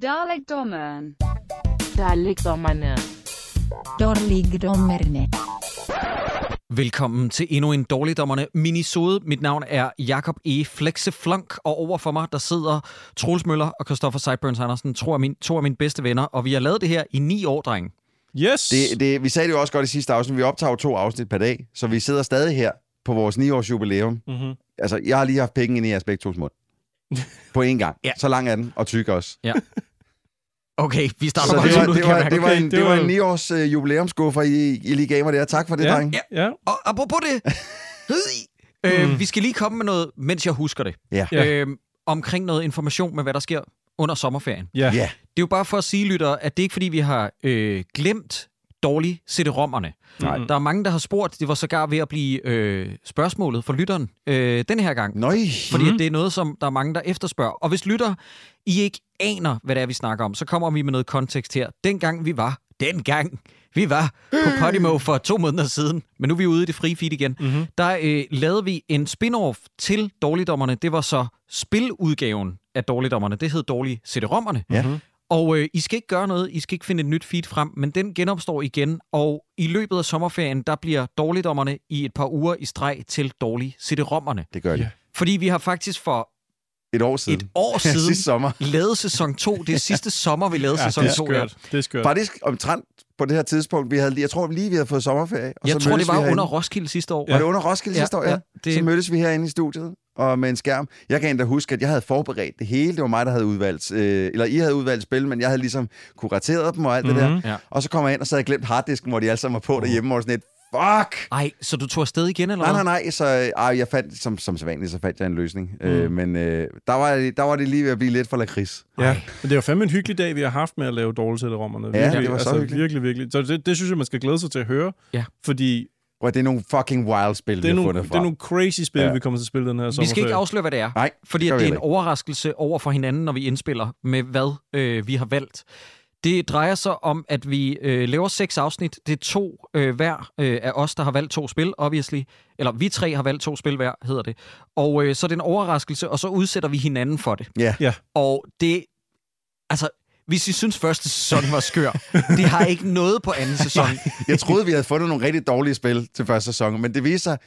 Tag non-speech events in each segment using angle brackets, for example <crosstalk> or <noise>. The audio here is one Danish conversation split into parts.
Dalekdommeren. Dalekdommerne. Dårligdommerne. Velkommen til endnu en Dårligdommerne minisode. Mit navn er Jakob E. Flexeflunk, og over for mig der sidder Troels Møller og Christoffer Seiburns Andersen, to af, min, to af mine bedste venner, og vi har lavet det her i ni år, dreng. Yes! Det, det, vi sagde det jo også godt i sidste afsnit. Vi optager to afsnit per dag, så vi sidder stadig her på vores 9-års jubilæum. Mm-hmm. Altså, jeg har lige haft penge ind i jeres begge tos mund. På én gang. Ja. Så lang er den, og tyk også. Okay, vi starter Så bare det var, det, var, det, var Okay, en, det var en 9-års uh, jubilæumsskuffer, I, I lige gav mig der. Tak for det, Ja. dreng. Ja. Og apropos det, øh, vi skal lige komme med noget, mens jeg husker det, Ja. Ja. øh, omkring noget information med, hvad der sker under sommerferien. Ja. Ja. Det er jo bare for at sige, lytter, at det er ikke fordi, vi har øh, glemt dårlige CD-rommerne. Nej. Der er mange, der har spurgt, det var sågar ved at blive øh, spørgsmålet for lytteren øh, den her gang. Nøj. Fordi mm. det er noget, som der er mange, der efterspørger. Og hvis lytter, I ikke aner, hvad det er, vi snakker om, så kommer vi med noget kontekst her. Dengang vi var, dengang vi var på Podimo for to måneder siden, men nu er vi ude i det frie feed igen, Mm-hmm. der øh, lavede vi en spin-off til Dårligdommerne. Det var så spiludgaven af Dårligdommerne. Det hed Dårlige CD-rommerne. Ja. Og øh, I skal ikke gøre noget, I skal ikke finde et nyt feed frem, men den genopstår igen, og i løbet af sommerferien, der bliver Dårligdommerne i et par uger i streg til Dårlige CD-rommerne. Det gør. Ja. Fordi vi har faktisk for Et år siden. et år <laughs> Sidste siden sommer. lavet sæson 2. Det er <laughs> sidste sommer, vi lavede Ja, sæson det er 2. skørt. Det er skørt. Faktisk omtrent på det her tidspunkt, vi havde, jeg tror lige, vi havde fået sommerferie. Og Jeg så tror, mødtes det var herinde. under Roskilde sidste år. Var det under Roskilde Ja, sidste år, ja? ja, det- Så mødtes vi herinde i studiet og med en skærm. Jeg kan endda huske, at jeg havde forberedt det hele. Det var mig, der havde udvalgt, øh, eller I havde udvalgt spil, men jeg havde ligesom kurateret dem og alt mm-hmm. det Mhm. der. Ja. Og så kommer jeg ind, og så havde jeg glemt harddisken, hvor de alle sammen var på derhjemme, og sådan et, fuck! Ej, så du tog afsted igen, eller Nej, hvad? nej, nej, så øh, jeg fandt, som, som sædvanligt, så fandt jeg en løsning. Mm. Øh, men øh, der, var, der var det lige ved at blive lidt for lakrids. Ja, men det var fandme en hyggelig dag, vi har haft med at lave dårligtætterommerne. Ja, Virkelig, det var så altså, hyggeligt. Virkelig, virkelig. Så det, det synes jeg, man skal glæde sig til at høre. Ja. Fordi Og det er nogle fucking wild spil, det vi er, har nogle, fundet det er nogle crazy spil, Ja. vi kommer til at spille den her Vi skal ikke sommerferie. afsløre, hvad det er. Nej, Fordi at vi det er en overraskelse over for hinanden, når vi indspiller med, hvad øh, vi har valgt. Det drejer sig om, at vi øh, laver seks afsnit. Det er to øh, hver øh, af os, der har valgt to spil, obviously. Eller vi tre har valgt to spil hver, hedder det. Og øh, så er det en overraskelse, og så udsætter vi hinanden for det. Ja. Ja. Og det... Altså, hvis I synes, første sæson var skør, det har ikke noget på anden sæson. <laughs> Jeg troede, vi havde fundet nogle rigtig dårlige spil til første sæson, men det viser sig,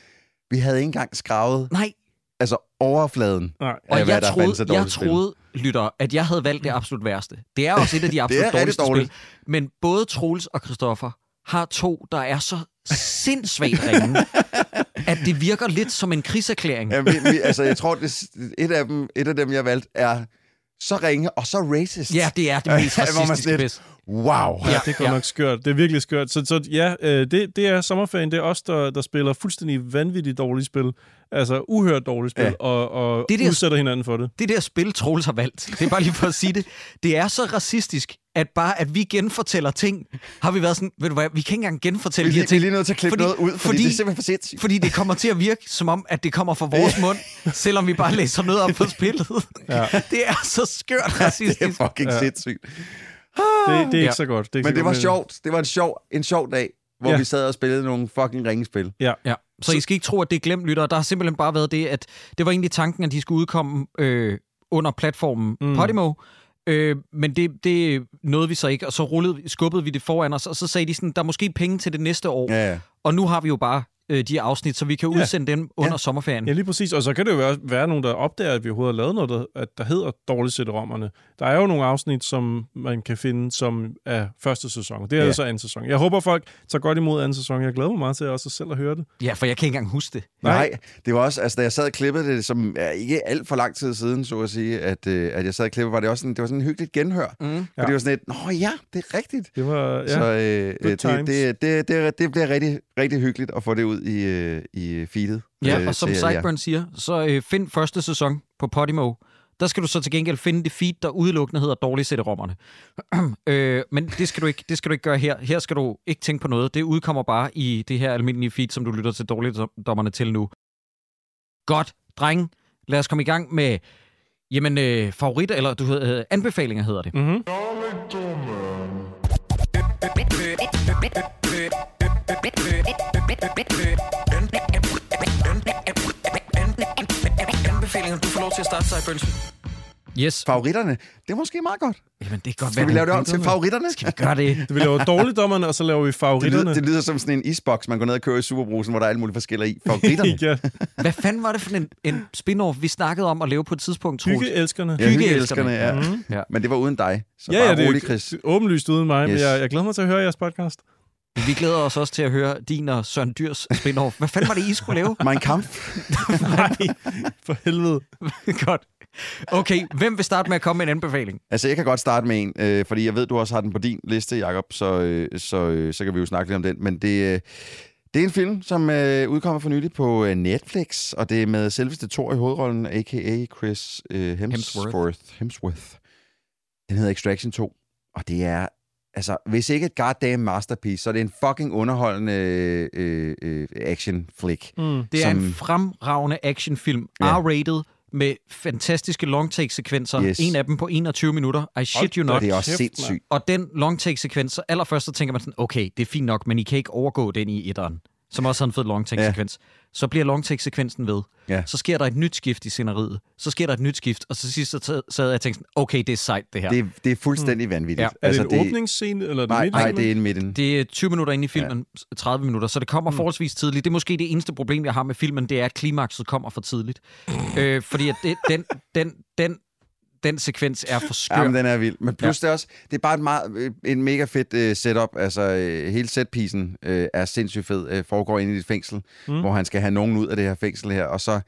vi havde ikke engang skravet Nej, altså overfladen. Nej. Og hvad jeg der troede, jeg dårlige spil. troede, lytter, at jeg havde valgt det absolut værste. Det er også et af de <laughs> absolut dårligste dårligt. spil. Men både Troels og Christoffer har to, der er så sindssygt ringe, <laughs> at det virker lidt som en krigserklæring. Ja, vi, vi, altså, jeg tror, det, et, af dem, et af dem, jeg valgte, er så ringe og så racist. Ja, det er det <laughs> mest racistiske pis. Wow. Ja, det er ja. nok skørt. Det er virkelig skørt. Så, så ja, øh, det, det er sommerferien. Det er os, der, der spiller fuldstændig vanvittigt dårlige spil. Altså uhørt dårlige spil, Ja. og, og Det det der- udsætter hinanden for det. Det der spil, Troels har valgt, det er bare lige for at sige det, det er så racistisk, at bare at vi genfortæller ting, har vi været sådan, ved du hvad, vi kan ikke engang genfortælle Vi, de her vi er ting. lige nødt til at klippe Fordi- noget ud, fordi, fordi- det er simpelthen for sindssygt. Fordi det kommer til at virke, som om, at det kommer fra vores mund, selvom vi bare læser noget op på <laughs> spillet. Ja. Det er så skørt Det er racistisk. fucking Ja. sindssygt. Det, det er ikke Ja. så godt. Det er ikke Men så det var godt, sjovt. Det var en sjov, en sjov dag, hvor Ja. vi sad og spillede nogle fucking ringespil. Ja. Ja, så, så I skal ikke tro, at det er glemt, lytter. Der har simpelthen bare været det, at det var egentlig tanken, at de skulle udkomme øh, under platformen. Mm. Podimo. Øh, men det, det nåede vi så ikke, og så rullede, skubbede vi det foran os, og så sagde de sådan, der er måske penge til det næste år. Ja, ja. Og nu har vi jo bare øh, de afsnit, så vi kan Ja. udsende dem under sommerferien. Ja, lige præcis. Og så kan det jo være, være nogen, der opdager, at vi overhovedet har lavet noget, der, at der hedder dårligt sætte rommerne. Der er jo nogle afsnit, som man kan finde, som er første sæson. Det er Ja. ja. så anden sæson. Jeg håber, folk tager godt imod anden sæson. Jeg glæder mig meget til også selv at høre det. Ja, for jeg kan ikke engang huske det. Nej, det var også, altså da jeg sad og klippede det, som er ikke alt for lang tid siden, så at sige, at, øh, at jeg sad og klippede, var det også sådan, det var sådan en hyggeligt genhør. Mm. Ja. Ja. For det var sådan et, nå ja, det er rigtigt. Det var, ja. Så øh, good det, times. det, det, det, det bliver rigtig, rigtig hyggeligt at få det ud i, øh, i feedet. Ja, øh, og som jer. Sideburn siger, så øh, find første sæson på Podimo. Der skal du så til gengæld finde det feed, der udelukkende hedder dårlige sætterommerne. <clears throat> øh, men det skal, du ikke, det skal du ikke gøre her. Her skal du ikke tænke på noget. Det udkommer bare i det her almindelige feed, som du lytter til dårligdommerne til nu. Godt, dreng. Lad os komme i gang med jamen, øh, favoritter, eller du hedder, øh, anbefalinger hedder det. Mm-hmm. Anbefalinger, du får lov til at starte, Sideburns. Yes. Favoritterne, det er måske meget godt. Jamen, det kan godt Skal være, vi lave det om til favoritterne? Skal vi gøre det? Det vi laver <laughs> dårligdommerne, og så laver vi Det favoritterne. lyder, det lyder som sådan en isboks, man går ned og køber i Superbrusen, hvor der er alle mulige forskellige i. Favoritterne? <laughs> ja, Hvad fanden var det for en, en spin-off, vi snakkede om at lave på et tidspunkt, Troels? hyggeelskerne. Ja, Hyggeelskerne. ja. Mm. Ja. Men det var uden dig. Så Ja, bare ja, det rolig, er Chris. åbenlyst uden mig, yes. men jeg, jeg glæder mig til at høre jeres podcast. Vi glæder os også til at høre din og Søren Dyrs spin-off. Hvad fanden var det, I skulle lave? Mein Kampf. <laughs> Nej, for helvede. Godt. Okay, hvem vil starte med at komme med en anbefaling? Altså, jeg kan godt starte med en, øh, fordi jeg ved, du også har den på din liste, Jacob, så, øh, så, øh, så kan vi jo snakke lidt om den. Men det, øh, det er en film, som øh, udkommer for nylig på øh, Netflix, og det er med selveste Thor i hovedrollen, a.k.a. Chris øh, Hemsworth. Hemsworth. Hemsworth. Den hedder Extraction 2, og det er... Altså, hvis ikke et goddamn masterpiece, så er det en fucking underholdende øh, øh, action flick. Mm. Det er Som- en fremragende actionfilm, Ja. R-rated, med fantastiske long take-sekvenser. Yes. En af dem på 21 minutter. I shit Hold you not. Det er også sindssygt. Og den long take-sekvens, så allerførst så tænker man sådan, okay, det er fint nok, men I kan ikke overgå den i etteren, som også har en fed long take-sekvens. Så bliver long take-sekvensen ved. Ja. Så sker der et nyt skift i scenariet. Så sker der et nyt skift, og så sidst så sad- jeg og tænkte okay, det er sejt det her. Det, er- det er fuldstændig vanvittigt. Ja. Er det en åbningsscene, eller er det Nej, det er en midten. Det er 20 minutter inde i filmen, 30 minutter, så det kommer mm. forholdsvis tidligt. Det er måske det eneste problem, jeg har med filmen, det er, at klimakset kommer for tidligt. øh, fordi at det, den, den, den, den sekvens er for skør. Ja, men den er vild. Men plus ja. det er også, det er bare et meget, øh, en mega fedt uh, setup. Altså, uh, hele setpisen uh, er sindssygt fed. Uh, foregår inde i et fængsel, mm. hvor han skal have nogen ud af det her fængsel her. Og så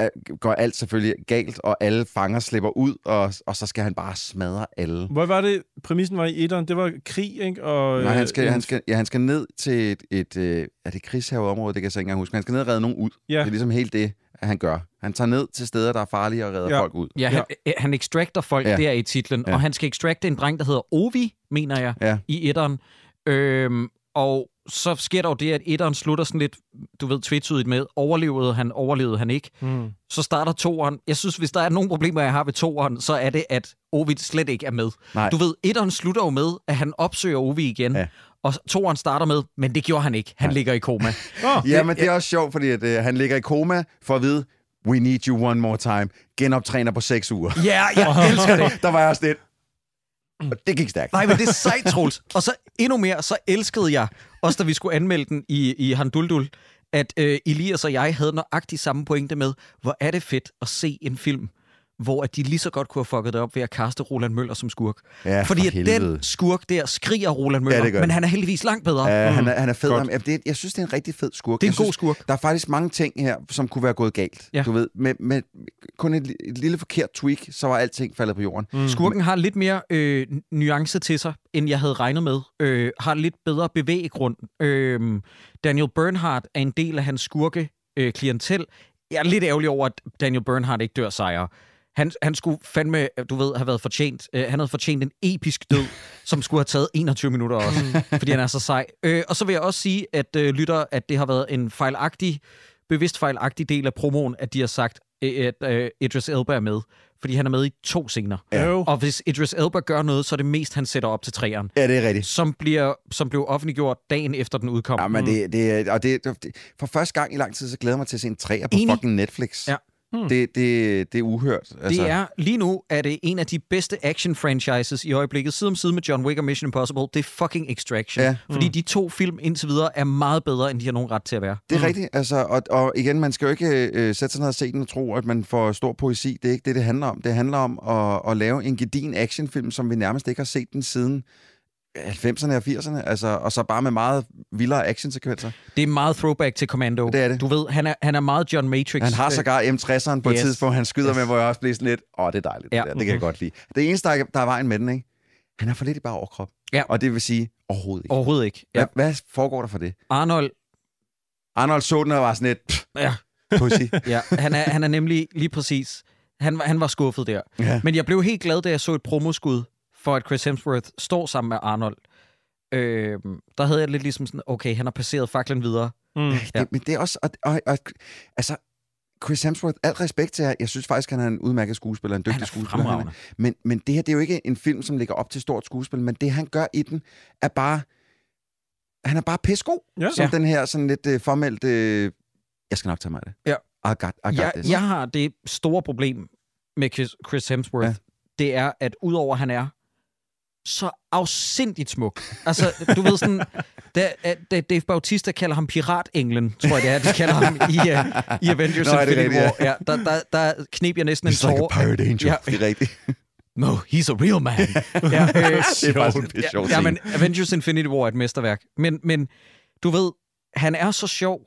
uh, går alt selvfølgelig galt, og alle fanger slipper ud, og, og så skal han bare smadre alle. Hvor var det, præmissen var i etteren? Det var krig, ikke? Og, Nej, han øh, skal, en- han, skal, ja, han skal ned til et, et øh, er det krigshaveområde, det kan jeg så ikke engang huske, han skal ned og redde nogen ud. Ja. Det er ligesom helt det, han gør. Han tager ned til steder, der er farlige, og redder Ja. folk ud. Ja, han, ja. han extracter folk Ja. der i titlen, Ja. og han skal extracte en dreng, der hedder Ovi, mener jeg, Ja. i etteren. Øhm, og så sker der jo det, at etteren slutter sådan lidt, du ved, tvetydigt med, overlevede han, overlevede han ikke. Mm. Så starter toeren. Jeg synes, hvis der er nogle problemer, jeg har ved toeren, så er det, at Ovi slet ikke er med. Nej. Du ved, etteren slutter jo med, at han opsøger Ovi igen. Ja. Ja. Og toeren starter med, men det gjorde han ikke. Han Nej. ligger i koma. <laughs> Oh, Ja, men det er også sjovt, fordi at, øh, han ligger i koma for at vide, we need you one more time. Genoptræner på seks uger. Ja, jeg <laughs> elsker det. der var jeg også lidt... Og det gik stærkt. Nej, men det er <laughs> sejt, Troels. Og så endnu mere, så elskede jeg, også da vi skulle anmelde den i, i Handuldul, at øh, Elias og jeg havde nøjagtigt samme pointe med, hvor er det fedt at se en film, hvor at de lige så godt kunne have fucket det op ved at kaste Roland Møller som skurk. Ja, for Fordi at helvede. den skurk der skriger Roland Møller, Ja, men han er heldigvis langt bedre. Uh, han, er, han er fed. Godt. Jamen, ja, det, jeg synes, det er en rigtig fed skurk. Det er en jeg god synes, skurk. Der er faktisk mange ting her, som kunne være gået galt. Ja. Du ved, med, med kun et, et lille forkert tweak, så var alting faldet på jorden. Mm. Skurken har lidt mere øh, nuance til sig, end jeg havde regnet med. Øh, har lidt bedre bevæggrund. Øh, Daniel Bernhardt er en del af hans skurke øh, klientel. Jeg er lidt ærgerlig over, at Daniel Bernhardt ikke dør sejre. Han, han skulle fandme, du ved, have været fortjent. Øh, han havde fortjent en episk død, <laughs> som skulle have taget 21 minutter også, <laughs> fordi han er så sej. Øh, og så vil jeg også sige, at øh, lytter, at det har været en fejlagtig, bevidst fejlagtig del af promoen, at de har sagt, øh, at øh, Idris Elba er med. Fordi han er med i to scener. Ja. Og hvis Idris Elba gør noget, så er det mest, han sætter op til træeren. Ja, det er rigtigt. Som, bliver, som blev offentliggjort dagen efter den udkom. Ja, men det, det, er- og det, det, for første gang i lang tid, så glæder jeg mig til at se en træer på Enig. fucking Netflix. Ja. Hmm. Det, det, det er uhørt. Altså, Det er, lige nu er det en af de bedste action-franchises i øjeblikket, side om side med John Wick og Mission Impossible. Det er fucking Extraction. Ja. Fordi de to film indtil videre er meget bedre, end de har nogen ret til at være. Det er rigtigt, altså, og, og igen, man skal jo ikke øh, sætte sig ned og se den og tro, at man får stor poesi. Det er ikke det, det handler om. Det handler om at, at lave en gedin actionfilm, som vi nærmest ikke har set den siden 90'erne og 80'erne, altså, og så bare med meget vildere actionsekvenser. Det er meget throwback til Commando. Det er det. Du ved, han er, han er meget John Matrix. Han har sågar M60'eren på yes. et tidspunkt, han skyder Yes. med, hvor jeg også bliver sådan lidt, åh, det er dejligt. Ja. Det, der. det kan jeg godt lide. Det eneste, der er, der er vejen med den, ikke? Han er for lidt i bare overkrop. Ja. Og det vil sige, overhovedet ikke. Overhovedet ikke. Ja. Hvad, hvad foregår der for det? Arnold, Arnold så den og var sådan lidt, pff, ja, pussy. <laughs> ja, han, er, han er nemlig lige præcis... Han, var- han var skuffet der. ja. Men jeg blev helt glad, da jeg så et promoskud for, at Chris Hemsworth står sammen med Arnold. Øh, der havde jeg lidt ligesom sådan, okay, han har passeret faklen videre. Mm. <laughs> Ja. Det, men det er også... Og, og, og, altså, Chris Hemsworth, al respekt til jer. Jeg synes faktisk, han er en udmærket skuespiller, en dygtig Han er skuespiller. Han fremragende. men, men det her, det er jo ikke en film, som ligger op til stort skuespil, men det, han gør i den, er bare... Han er bare pissegod, Ja. som Ja. den her sådan lidt uh, formelt... Uh, jeg skal nok tage mig af det. Ja. I got, I got Jeg, this. jeg har det store problem med Chris, Hemsworth. Ja. Ja. det er, at udover at han er så afsindigt smuk. Altså, du ved sådan, da, da Dave Bautista kalder ham piratenglen, tror jeg det er, de kalder ham i, uh, i Avengers Nå, Infinity rigtigt, War. Ja, der, der, der knep jeg næsten en He's like a pirate angel. Ja. Det er rigtigt. <laughs> No, he's a real man. <laughs> ja, øh, det er faktisk en ja, scene. men Avengers Infinity War er et mesterværk. Men, men du ved, han er så sjov,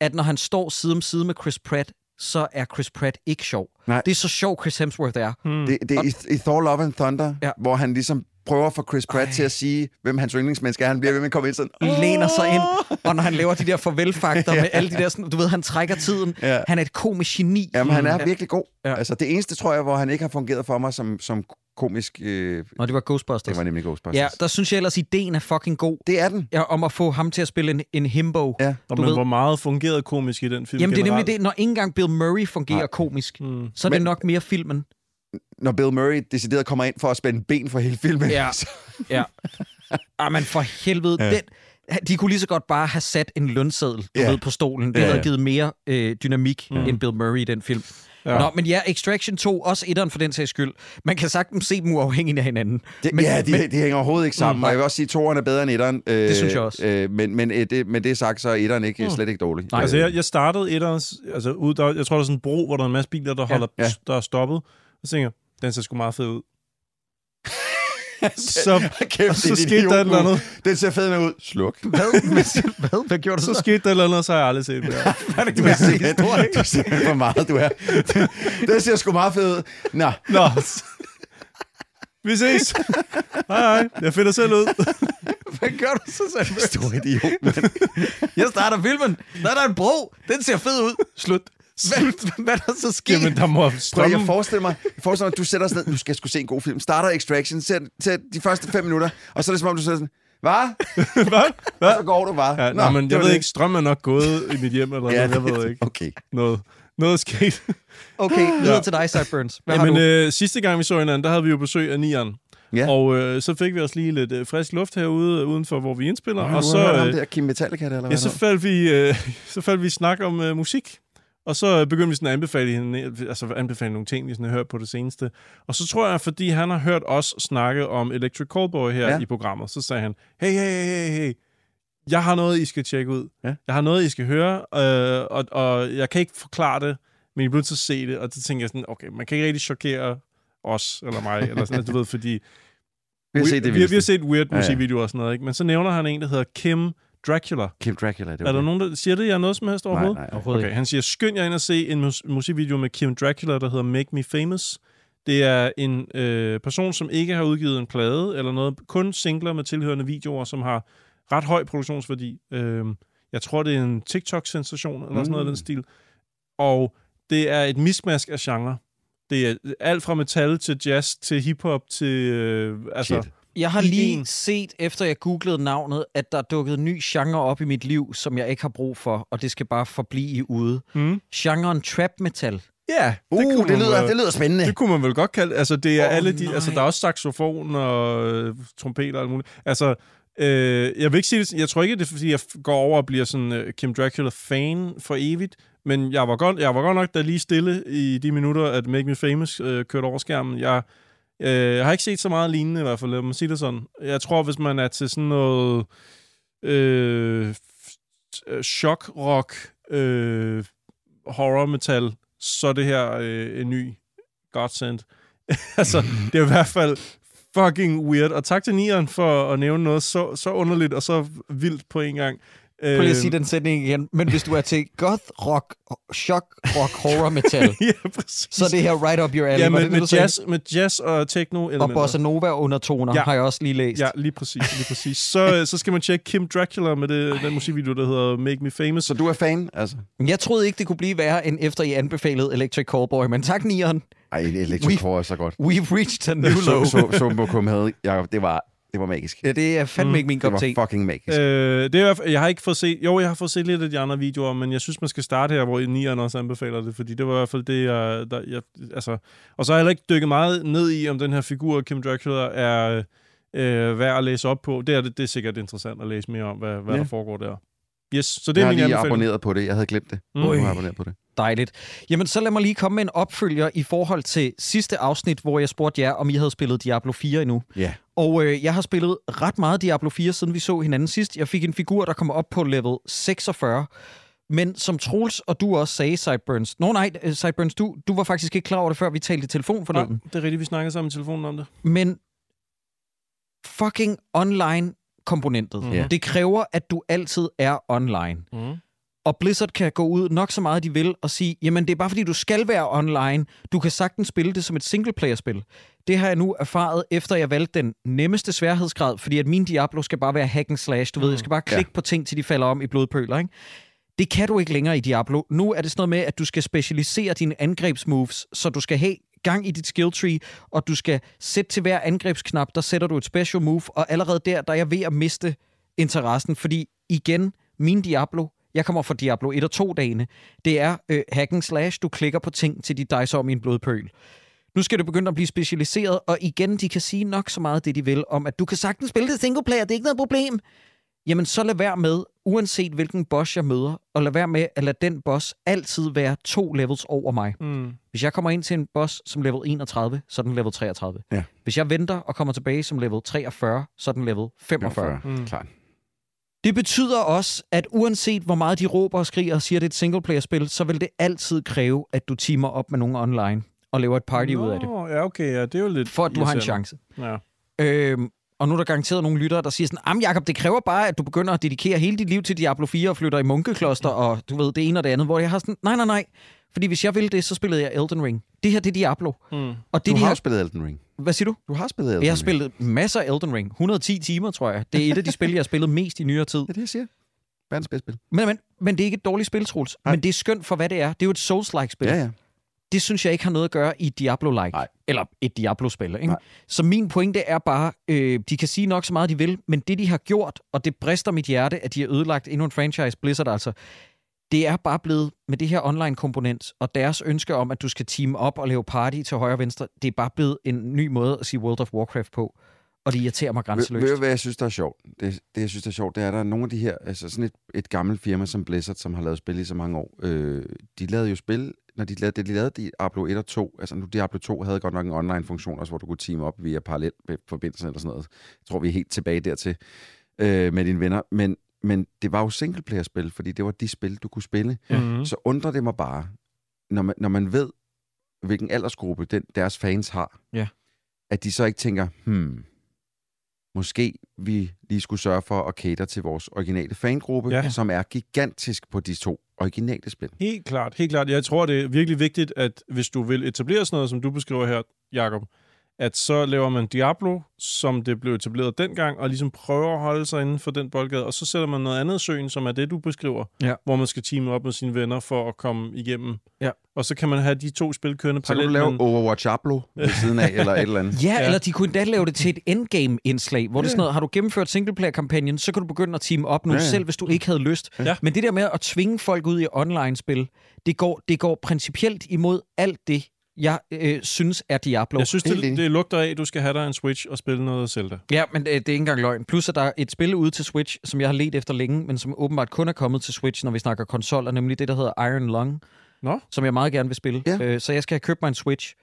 at når han står side om side med Chris Pratt, så er Chris Pratt ikke sjov. Nej. Det er så sjov, Chris Hemsworth er. Hmm. Det, det er i, i Thor Love and Thunder, Ja. ja. hvor han ligesom prøver at få Chris Pratt Ej. til at sige, hvem hans yndlingsmenneske er. Han bliver ved med at komme ind sådan, læner sig ind, og når han laver de der farvelfakter <laughs> med alle de der, sådan, du ved, han trækker tiden. Ja. Han er et komisk geni. Jamen, han er Ja. virkelig god. Ja. Ja. Altså, det eneste, tror jeg, hvor han ikke har fungeret for mig som, som komisk, øh, Og det var Ghostbusters. det var nemlig Ghostbusters. ja, der synes jeg ellers, ideen er fucking god. Det er den. Ja, om at få ham til at spille en, en himbo. Ja. Og du men ved- hvor meget fungerede komisk i den film Jamen, det er nemlig generelt? det. Når ikke engang Bill Murray fungerer Nej. komisk, Mm. så er det Men- nok mere filmen. Når Bill Murray decideret kommer ind for at spænde ben for hele filmen. Ja. <laughs> så- Ja. Ah, men for helvede. Ja. Den, de kunne lige så godt bare have sat en lønseddel Ja. ved, på stolen. Det Ja, havde givet mere øh, dynamik mm. End Bill Murray i den film. Ja. Nå, men ja, Extraction 2, også etteren for den sags skyld. Man kan sagtens se dem uafhængigt af hinanden. Det, Men- ja, de, men- de hænger overhovedet ikke sammen. Mm, og jeg vil også sige, at toeren er bedre end etteren. Øh, Det synes jeg også. Øh, men, men, øh, det, men det sagt, så er etteren ikke, Mm. slet ikke dårlig. Nej. Altså, jeg, jeg startede et altså, ud, der, jeg tror, der er sådan en bro, hvor der er en masse biler, der, holder, ja. der er stoppet. Og så tænker jeg, den ser sgu meget fed ud. <laughs> så, Kæft, og så skete der et eller andet. Den ser fed ud. Sluk. <laughs> Hvad? Hvad, hvad? hvad gjorde du Så så? skete der et eller andet, og så har jeg aldrig set det. <laughs> Hvad er det, Du er simpelthen, du er simpelthen for meget, du er. Den ser sgu meget fed ud. Nå, Nå. Vi ses. Hej, hej. Jeg finder selv ud. Hvad gør du så selv? stor idiot. mand. Jeg starter filmen. Der er der en bro. Den ser fed ud. Slut. Hvad, hvad er der så sket? Jamen, der må Prøv, jeg strømme... forestiller mig, jeg forestiller mig, at du sætter os ned, du skal sgu se en god film. Starter Extraction, ser, ser de første fem minutter, og så er det som om, du sidder sådan, hvad? <laughs> Hvad? Og så går du bare. Ja, nå, men det jeg ved det. ikke, strøm er nok gået i mit hjem, eller Ja, noget, jeg ved ikke. Okay. Noget, noget er sket. <laughs> Okay, videre Ja. til dig, Sideburns. Hvad har Jamen, du? øh, sidste gang vi så hinanden, der havde vi jo besøg af Nian. Ja. Og øh, så fik vi os lige lidt øh, frisk luft herude, udenfor, hvor vi indspiller. Har og så, øh, det her Kim Metallica, der, eller hvad? ja, så faldt vi, øh, <laughs> så faldt vi i snak om øh, musik. Og så begyndte vi sådan at anbefale, hende, altså anbefale nogle ting, vi sådan har hørt på det seneste. Og så tror jeg, fordi han har hørt os snakke om Electric Callboy her ja. Ja. i programmet, så sagde han, hey, hey, hey, hey, jeg har noget, I skal tjekke ud. Ja. Jeg har noget, I skal høre, øh, og, og jeg kan ikke forklare det, men I bliver nødt til at se det. Og så tænker jeg sådan, okay, man kan ikke rigtig chokere os eller mig, eller sådan, du ved, fordi vi har set det vi, vi, har set weird Ja, ja. musikvideoer og sådan noget, ikke? men så nævner han en, der hedder Kim Dracula. Kim Dracula, det Er der nogen, der siger det, jeg er noget som helst Nej, overhovedet? nej. Overhovedet Okay, han siger, skynd jer ind og se en mus- musikvideo med Kim Dracula, der hedder Make Me Famous. Det er en øh, person, som ikke har udgivet en plade eller noget, kun singler med tilhørende videoer, som har ret høj produktionsværdi. Øh, jeg tror, det er en TikTok-sensation eller sådan noget af den Mm. stil. Og det er et mismask af genre. Det er alt fra metal til jazz til hiphop til... Øh, altså, Shit. Jeg har lige en. set, efter jeg googlede navnet, at der er dukket en ny genre op i mit liv, som jeg ikke har brug for, og det skal bare forblive i ude. Mm. Genren trap metal. Ja, Uh, kunne det, man lyder, vel- det lyder spændende. Det kunne man vel godt kalde Altså, det er oh, alle de... nej. Altså, der er også saxofon og øh, trompeter og alt muligt. Altså, øh, jeg vil ikke sige det... Jeg tror ikke, det er, fordi jeg går over og bliver sådan øh, Kim Dracula-fan for evigt. Men jeg var, godt, jeg var godt nok da lige stille i de minutter, at Make Me Famous øh, kørte over skærmen. Jeg, øh, jeg har ikke set så meget lignende i hvert fald, lad mig sige det sådan. Jeg tror, hvis man er til sådan noget... Øh, øh, shock-rock, øh, horror-metal, så er det her øh, en ny godsend. <laughs> altså, det er i hvert fald fucking weird. Og tak til Nieren for at nævne noget så, så underligt og så vildt på en gang. Prøv lige at Øh, sige den sætning igen. Men hvis du er til goth, rock, shock, rock, horror, metal, <laughs> ja, præcis. så er det her right up your alley. ja, med, det med, sagde? jazz, med jazz og techno Og elementer. bossa nova undertoner Ja. har jeg også lige læst. Ja, lige præcis, lige præcis. Så, så skal man tjekke Kim Dracula med det, den musikvideo, der hedder Make Me Famous. Så du er fan, altså? Jeg troede ikke, det kunne blive værre, end efter I anbefalede Electric Callboy. Men tak, Nieren. Ej, Electric We- Core er så godt. We've reached a new low. Så, så, så Mokum havde, Jacob, det var, det var magisk. Ja, det er fandme Mm, ikke min Det kop var te. fucking magisk. Øh, det er, jeg har ikke fået set, jo, jeg har fået set lidt af de andre videoer, men jeg synes, man skal starte her, hvor Nian også anbefaler det, fordi det var i hvert fald det, jeg, der, jeg altså, og så har jeg heller ikke dykket meget ned i, om den her figur, Kim Dracula, er øh, værd at læse op på. Det er, det, det er sikkert interessant at læse mere om, hvad, hvad Ja. der foregår der. Yes, så det Jeg er har min lige anbefaling. abonneret på det. Jeg havde glemt det. Mm. Har jeg abonneret på det. Dejligt. Jamen, så lad mig lige komme med en opfølger i forhold til sidste afsnit, hvor jeg spurgte jer, om I havde spillet Diablo 4 endnu. Ja. Og øh, jeg har spillet ret meget Diablo 4, siden vi så hinanden sidst. Jeg fik en figur, der kommer op på level 46. Men som Troels og du også sagde, Sideburns... Nå nej, øh, Sideburns, du, du var faktisk ikke klar over det, før vi talte i telefon Nej, forleden. det er rigtigt, vi snakkede sammen i telefonen om det. Men fucking online-komponentet, mm. det kræver, at du altid er online. Mm. Og Blizzard kan gå ud nok så meget, de vil, og sige, jamen det er bare fordi, du skal være online. Du kan sagtens spille det som et singleplayer-spil. Det har jeg nu erfaret, efter jeg valgte den nemmeste sværhedsgrad, fordi at min Diablo skal bare være hack and slash. Du ved, jeg skal bare klikke ja. på ting, til de falder om i blodpøler, ikke? Det kan du ikke længere i Diablo. Nu er det sådan noget med, at du skal specialisere dine angrebsmoves, så du skal have gang i dit skill tree, og du skal sætte til hver angrebsknap, der sætter du et special move, og allerede der, der er jeg ved at miste interessen, fordi igen, min Diablo, jeg kommer fra Diablo 1 og 2 dagene, det er øh, hack and slash, du klikker på ting, til de dicer om i en blodpøl. Nu skal det begynde at blive specialiseret, og igen, de kan sige nok så meget det, de vil, om at du kan sagtens spille det single player, det er ikke noget problem. Jamen, så lad være med, uanset hvilken boss jeg møder, og lad være med at lade den boss altid være to levels over mig. Mm. Hvis jeg kommer ind til en boss som level 31, så er den level 33. Ja. Hvis jeg venter og kommer tilbage som level 43, så er den level 45. 45. Mm. Klart. Det betyder også, at uanset hvor meget de råber og skriger og siger, at det er et singleplayer-spil, så vil det altid kræve, at du teamer op med nogen online og laver et party ud af det, Nå, ja, okay, ja, det er jo lidt for at du har en chance. Ja. Øhm, og nu er der garanteret nogle lyttere, der siger sådan, jamen Jacob, det kræver bare, at du begynder at dedikere hele dit liv til Diablo 4 og flytter i munkekloster, og du ved, det ene og det andet, hvor jeg har sådan, nej, nej, nej. Fordi hvis jeg ville det, så spillede jeg Elden Ring. Det her, det er Diablo. Mm. Og det Du er de har her... spillet Elden Ring. Hvad siger du? Du har spillet Elden Jeg har Ring. spillet masser af Elden Ring. 110 timer, tror jeg. Det er et af de spil, jeg har spillet mest i nyere tid. <laughs> Det er det, jeg siger. Verdens bedste spil. Men, men, men det er ikke et dårligt spil, Troels. Nej. Men det er skønt for, hvad det er. Det er jo et Souls-like-spil. Ja, ja. Det synes jeg ikke har noget at gøre i Diablo-like. Nej. Eller et Diablo-spil. Ikke? Nej. Så min pointe er bare, øh, de kan sige nok så meget, de vil, men det, de har gjort, og det brister mit hjerte, at de har ødelagt endnu en franchise, Blizzard altså, det er bare blevet med det her online-komponent, og deres ønske om, at du skal team op og lave party til højre og venstre, det er bare blevet en ny måde at sige World of Warcraft på. Og det irriterer mig grænseløst. ved du, hvad jeg synes, der er sjovt? Det, det, jeg synes, der er sjovt, det er, at der er nogle af de her, altså sådan et, et gammelt firma som Blizzard, som har lavet spil i så mange år, øh, de lavede jo spil, når de lavede det, de lavede Diablo 1 og 2, altså nu Diablo 2 havde godt nok en online-funktion også, hvor du kunne team op via parallel forbindelse eller sådan noget. Jeg tror, vi er helt tilbage dertil øh, med dine venner, men, men det var jo singleplayer-spil, fordi det var de spil, du kunne spille. Mm. Så undrer det mig bare, når man, når man ved, hvilken aldersgruppe den, deres fans har, Ja. at de så ikke tænker, hmm, måske vi lige skulle sørge for at cater til vores originale fangruppe, ja. som er gigantisk på de to originale spil. Helt klart, helt klart. Jeg tror, det er virkelig vigtigt, at hvis du vil etablere sådan noget, som du beskriver her, Jakob, at så laver man Diablo, som det blev etableret dengang, og ligesom prøver at holde sig inden for den boldgade, og så sætter man noget andet søen, som er det, du beskriver, Ja. hvor man skal teame op med sine venner for at komme igennem. Ja. Og så kan man have de to spil kørende Så kan du parallelt. lave men- Overwatch Diablo ved siden af, eller et eller andet. Ja, <laughs> Ja. ja, eller de kunne endda lave det til et endgame-indslag, hvor det er sådan noget, har du gennemført singleplayer-kampagnen, så kan du begynde at team op nu, Ja, ja, ja. selv hvis du ikke havde lyst. Ja. Men det der med at tvinge folk ud i online-spil, det går, det går principielt imod alt det, jeg øh, synes er Diablo. Jeg synes, det, det lugter af, at du skal have dig en Switch og spille noget Zelda. Ja, men øh, det er ikke engang løgn. Plus, at der er et spil ude til Switch, som jeg har let efter længe, men som åbenbart kun er kommet til Switch, når vi snakker konsoller, nemlig det, der hedder Iron Lung, Nå? som jeg meget gerne vil spille. Ja. Øh, så jeg skal have købt mig en Switch.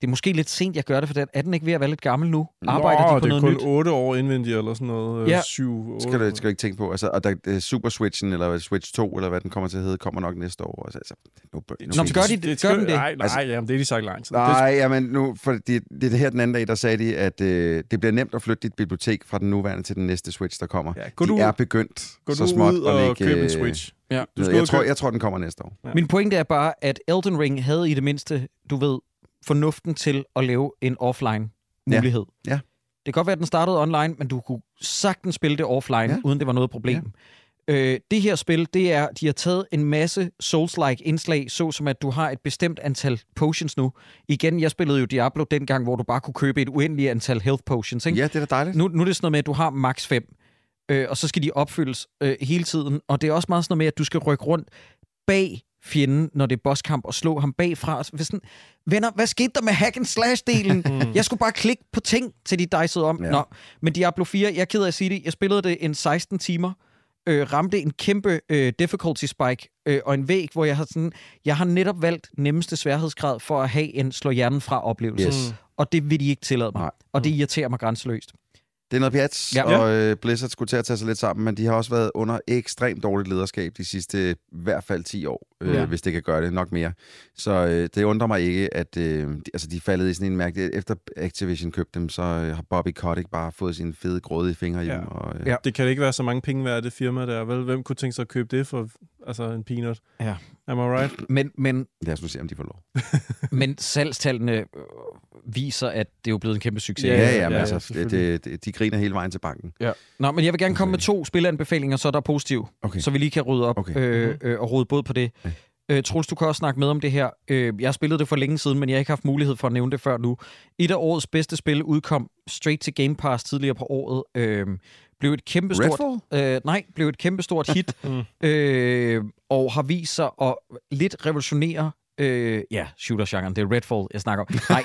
Det er måske lidt sent, jeg gør det, for den, er den ikke ved at være lidt gammel nu? Arbejder Nå, de på det er noget kun nyt? 8 år indvendigt, eller sådan noget. Ja. Ja. 7, 8 skal du, skal du ikke tænke på. Altså, og der, øh, Super Switchen, eller Switch 2, eller hvad den kommer til at hedde, kommer nok næste år. Altså, altså, nu, nu, Nå, men gør de- det, gør den det? Nej, nej, Altså- jamen, det er de sagt lang tid. Nej, jamen nu, for det, det er det her den anden dag, der sagde de, at øh, det bliver nemt at flytte dit bibliotek fra den nuværende til den næste Switch, der kommer. Ja, gå de du- er begyndt Gå så du småt ud at og lægge, køb en øh, Switch. Ja. Du skal jeg, ud tror, jeg tror, den kommer næste år. Ja. Min pointe er bare, at Elden Ring havde i det mindste, du ved, fornuften til at lave en offline mulighed. Ja. Ja. Det kan godt være, at den startede online, men du kunne sagtens spille det offline, ja. Uden det var noget problem. Ja. Øh, det her spil, det er, de har taget en masse Souls-like indslag, så som at du har et bestemt antal potions nu. Igen, jeg spillede jo Diablo dengang, hvor du bare kunne købe et uendeligt antal health potions. Ikke? Ja, det er da dejligt. Nu, nu er det sådan noget med, at du har max 5, øh, og så skal de opfyldes øh, hele tiden. Og det er også meget sådan noget med, at du skal rykke rundt bag fjenden, når det er bosskamp, og slå ham bagfra. Hvis sådan, Venner, hvad skete der med hack and slash-delen? <laughs> jeg skulle bare klikke på ting, til de dicede om. Ja. Ja. Nå, men Diablo 4, jeg er ked af at sige det, jeg spillede det en 16 timer, øh, ramte en kæmpe øh, difficulty spike øh, og en væg, hvor jeg har sådan, jeg har netop valgt nemmeste sværhedsgrad for at have en slå hjernen fra oplevelse. Yes. Og det vil de ikke tillade mig. Nej. Og det irriterer mig grænseløst. Det er noget pjat, Ja. og øh, Blizzard skulle til at tage sig lidt sammen, men de har også været under ekstremt dårligt lederskab de sidste i hvert fald 10 år, øh, Ja. hvis det kan gøre det, nok mere. Så øh, det undrer mig ikke, at øh, de, altså, de faldet i sådan en mærke. Efter Activision købte dem, så øh, har Bobby Kotick bare fået sine fede, grådige fingre i Ja. dem. Og, øh, Ja. Det kan ikke være så mange penge værd, det firma der. Vel, hvem kunne tænke sig at købe det for altså en peanut? Ja. Am I right? Men, men, Lad os nu se, om de får lov. <laughs> men salgstallene øh, viser, at det er jo blevet en kæmpe succes. Ja, Ja, ja, ja, ja, men ja, altså, det, selvfølgelig. det, det, de griner hele vejen til banken. Ja. Nå, men jeg vil gerne komme med to spilanbefalinger, så der er positiv, Okay. så vi lige kan rydde op Okay. øh, øh, og rode både på det. Ja. Øh, Troels, du kan også snakke med om det her. Øh, jeg har spillet det for længe siden, men jeg har ikke haft mulighed for at nævne det før nu. Et af årets bedste spil udkom straight til Game Pass tidligere på året. Øh, blev et kæmpe stort, Redfall? øh, nej, blev et kæmpe stort hit, <laughs> Mm. øh, og har vist sig at lidt revolutionere Øh, ja, shooter-genren. Det er Redfall, jeg snakker om. Nej,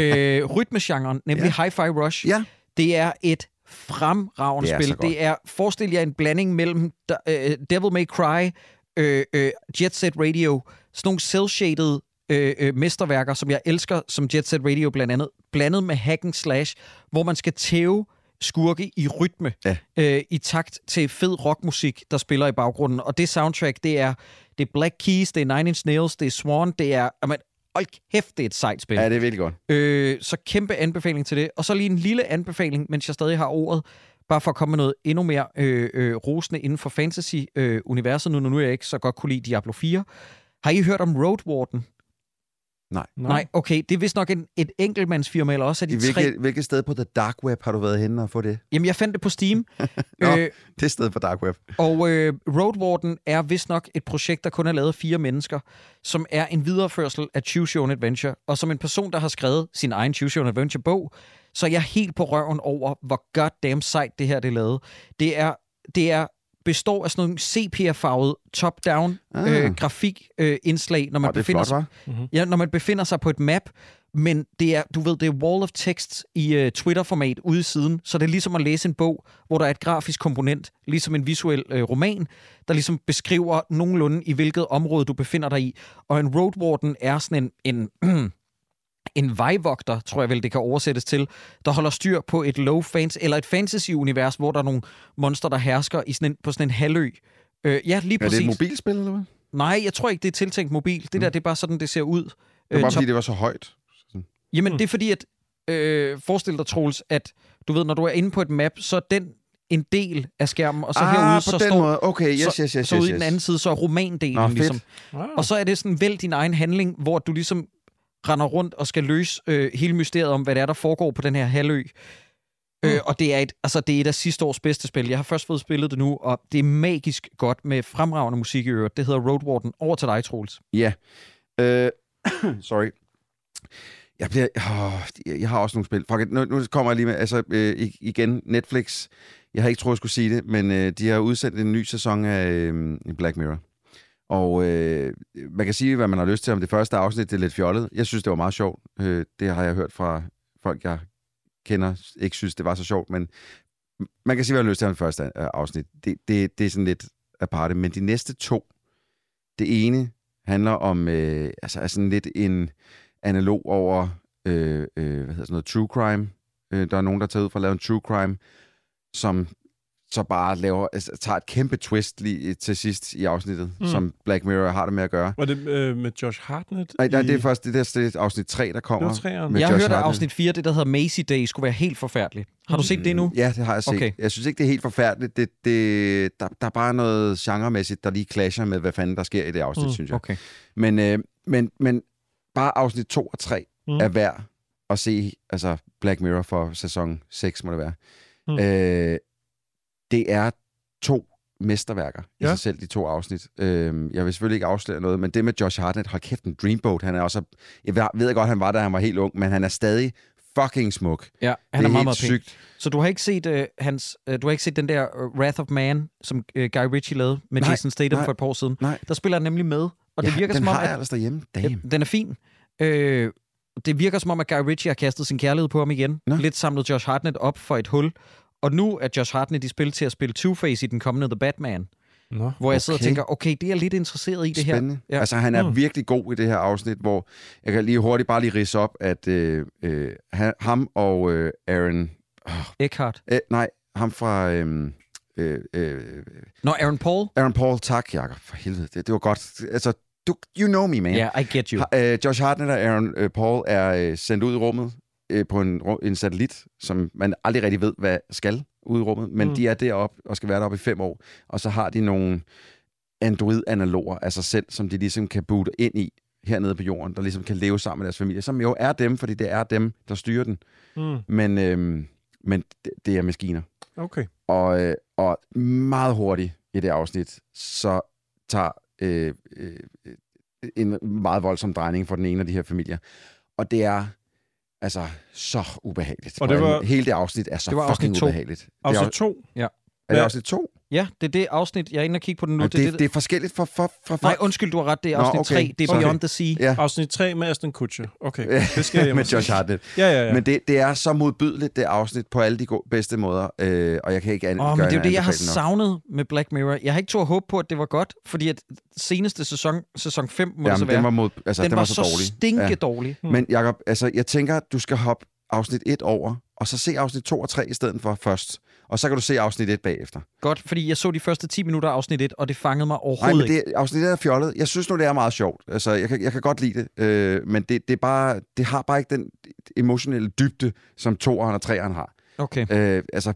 <laughs> øh, rytmegenren, nemlig ja. Hi-Fi Rush. Ja. Det er et fremragende Det er spil. Det er, forestil jer en blanding mellem uh, Devil May Cry, øh, øh, Jet Set Radio, sådan nogle cel-shaded øh, øh, mesterværker, som jeg elsker, som Jet Set Radio blandt andet, blandet med hack and slash, hvor man skal tæve skurke i rytme, Ja. øh, i takt til fed rockmusik, der spiller i baggrunden. Og det soundtrack, det er, det er Black Keys, det er Nine Inch Nails, det er Swan, det er... Jamen, hold kæft, det er et sejt spil. Ja, det er virkelig godt. Øh, så kæmpe anbefaling til det. Og så lige en lille anbefaling, mens jeg stadig har ordet, bare for at komme med noget endnu mere øh, øh, rosende inden for fantasy-universet, nu når nu jeg ikke så godt kunne lide Diablo 4. Har I hørt om Road Warden? Nej. Nej, okay. Det er vist nok en, et enkeltmandsfirma, eller også er de I tre... hvilket, sted på The Dark Web har du været henne og få det? Jamen, jeg fandt det på Steam. <laughs> Nå. øh, Det sted på Dark Web. Og øh, Road Warden er vist nok et projekt, der kun er lavet af fire mennesker, som er en videreførsel af Choose Your Own Adventure. Og som en person, der har skrevet sin egen Choose Your Own Adventure-bog, så er jeg helt på røven over, hvor goddamn sejt det her det er lavet. Det er, det er består af sådan nogle sepia-farvet top-down Ah. øh, grafik-indslag, når man er befinder flot, sig var. Ja, når man befinder sig på et map, men det er, du ved, det er wall of text i uh, Twitter-format ude i siden, så det er ligesom at læse en bog, hvor der er et grafisk komponent, ligesom en visuel uh, roman, der ligesom beskriver nogenlunde, i hvilket område du befinder dig i. Og en road warden er sådan en, en <clears throat> en vejvogter, tror jeg vel, det kan oversættes til, der holder styr på et low fans eller et fantasy-univers, hvor der er nogle monster, der hersker i sådan en, på sådan en halvø. Øh, ja, lige Er præcis. det et mobilspil, eller hvad? Nej, jeg tror ikke, det er tiltænkt mobil. Det der, det er bare sådan, det ser ud. Det var bare, top- fordi det var så højt. Jamen, det er fordi, at øh, forestil dig, Troels, at du ved, når du er inde på et map, så er den en del af skærmen, og så ah, herude, så står... måde. Okay, yes, så, yes, yes, så ude yes, i den yes. anden side, så er romandelen Nå, fedt. ligesom. Wow. Og så er det sådan, vælg din egen handling, hvor du ligesom render rundt og skal løse øh, hele mysteriet om, hvad det er, der foregår på den her halvø. Mm. Øh, og det er, et, altså, det er et af sidste års bedste spil. Jeg har først fået spillet det nu, og det er magisk godt med fremragende musik i øvrigt. Det hedder Road Warden. Over til dig, Troels. Ja. Øh, <coughs> sorry. Jeg, bliver, åh, jeg har også nogle spil. Fuck it. Nu, nu kommer jeg lige med, altså øh, igen, Netflix. Jeg har ikke troet, jeg skulle sige det, men øh, de har udsendt en ny sæson af øh, Black Mirror. Og øh, man kan sige, hvad man har lyst til om det første afsnit. Det er lidt fjollet. Jeg synes, det var meget sjovt. Øh, det har jeg hørt fra folk, jeg kender, ikke synes, det var så sjovt. Men man kan sige, hvad man har lyst til om det første øh, afsnit. Det, det, det er sådan lidt aparte. Men de næste to, det ene handler om øh, altså, er sådan lidt en analog over øh, øh, hvad hedder sådan noget, true crime. Øh, der er nogen, der tager ud for at lave en true crime, som så bare laver, altså, tager et kæmpe twist lige til sidst i afsnittet, Mm. som Black Mirror har det med at gøre. Var det øh, med Josh Hartnett? Nej, nej, det er først det der det er afsnit 3, der kommer. Det var med jeg har Josh hørt, at afsnit 4, det der hedder Macy Day, skulle være helt forfærdeligt. Har du set det nu? Ja, det har jeg set. Okay. Jeg synes ikke, det er helt forfærdeligt. Det, det, der, der er bare noget genremæssigt, der lige clasher med, hvad fanden der sker i det afsnit, Mm, synes jeg. Okay. Men, øh, men, men bare afsnit 2 og 3 Mm. er værd at se altså Black Mirror for sæson 6, må det være. Mm. Øh, det er to mesterværker i Ja. sig selv, de to afsnit. Øh, jeg vil selvfølgelig ikke afsløre noget, men det med Josh Hartnett, hold kæft, en dreamboat. Han er også, jeg ved- godt, han var, da han var helt ung, men han er stadig fucking smuk. Ja, han det er, meget, helt meget pæn. sygt. Så du har ikke set uh, hans, uh, du har ikke set den der uh, Wrath of Man, som uh, Guy Ritchie lavede med Nej, Jason Statham nej. for et par år siden. Nej. Der spiller han nemlig med, og det ja, virker den som om, har jeg ellers derhjemme. Damn. den er fin. Øh, det virker som om, at Guy Ritchie har kastet sin kærlighed på ham igen. Nå. Lidt samlet Josh Hartnett op for et hul. Og nu er Josh Hartnett i spil til at spille Two-Face i den kommende The Batman. Nå. Hvor jeg sidder og Okay. tænker, okay, det er jeg lidt interesseret i det Spændende. her. Ja. Altså, han er Mm. virkelig god i det her afsnit, hvor jeg kan lige hurtigt bare lige rise op, at øh, øh, han, ham og øh, Aaron... Eckhart. Øh, nej, ham fra... Øh, øh, øh, Nå, Aaron Paul? Aaron Paul, tak, Jacob. For helvede, det, det var godt. Altså, du, you know me, man. Yeah, I get you. Ha, øh, Josh Hartnett og Aaron øh, Paul er øh, sendt ud i rummet øh, på en, en satellit, som man aldrig rigtig ved, hvad skal ud i rummet, men Mm. de er deroppe og skal være deroppe i fem år, og så har de nogle android-analoger af sig selv, som de ligesom kan boote ind i hernede på jorden, der ligesom kan leve sammen med deres familie, som jo er dem, fordi det er dem, der styrer den. Mm. Men, øhm, men det, det er maskiner. Okay. Og, øh, og meget hurtigt i det afsnit, så tager øh, øh, en meget voldsom drejning for den ene af de her familier. Og det er altså så ubehageligt. Og det var- Hele det afsnit er så Det var afsnit fucking to. ubehageligt. Det er, Altså af- to. er det Ja. afsnit to? Ja, det er det afsnit, jeg er inde og kigge på den nu. Det, det, det er forskelligt fra... fra, fra, fra Nej, undskyld, du har ret. Det er Nå, afsnit okay. 3. Det er Okay. Beyond the Sea. Ja. Afsnit 3 med Aston Kutcher. Okay, det skal jeg <laughs> med. Josh Hartnett. Ja, ja, ja. Men det, det er så modbydeligt, det afsnit, på alle de go- bedste måder. Øh, og jeg kan ikke an- oh, gøre men det er jo det, jeg har savnet med Black Mirror. Jeg har ikke tur håbe på, at det var godt, fordi at seneste sæson, sæson 5 må det så Jamen, være, den var, mod, altså, den, den var, var så, så dårlig. stinke Ja. dårlig. Mm. Men Jacob, altså, jeg tænker, at du skal hoppe afsnit 1 over, og så se afsnit 2 og 3 i stedet for først. Og så kan du se afsnit 1 bagefter. Godt, fordi jeg så de første 10 minutter af afsnit 1, og det fangede mig Nej, overhovedet men ikke. det, afsnit 1 er fjollet. Jeg synes nu, det er meget sjovt. Altså, jeg kan, jeg kan godt lide det, øh, men det, det, er bare, det har bare ikke den emotionelle dybde, som 2'eren og 3'eren har. Okay. Øh, altså,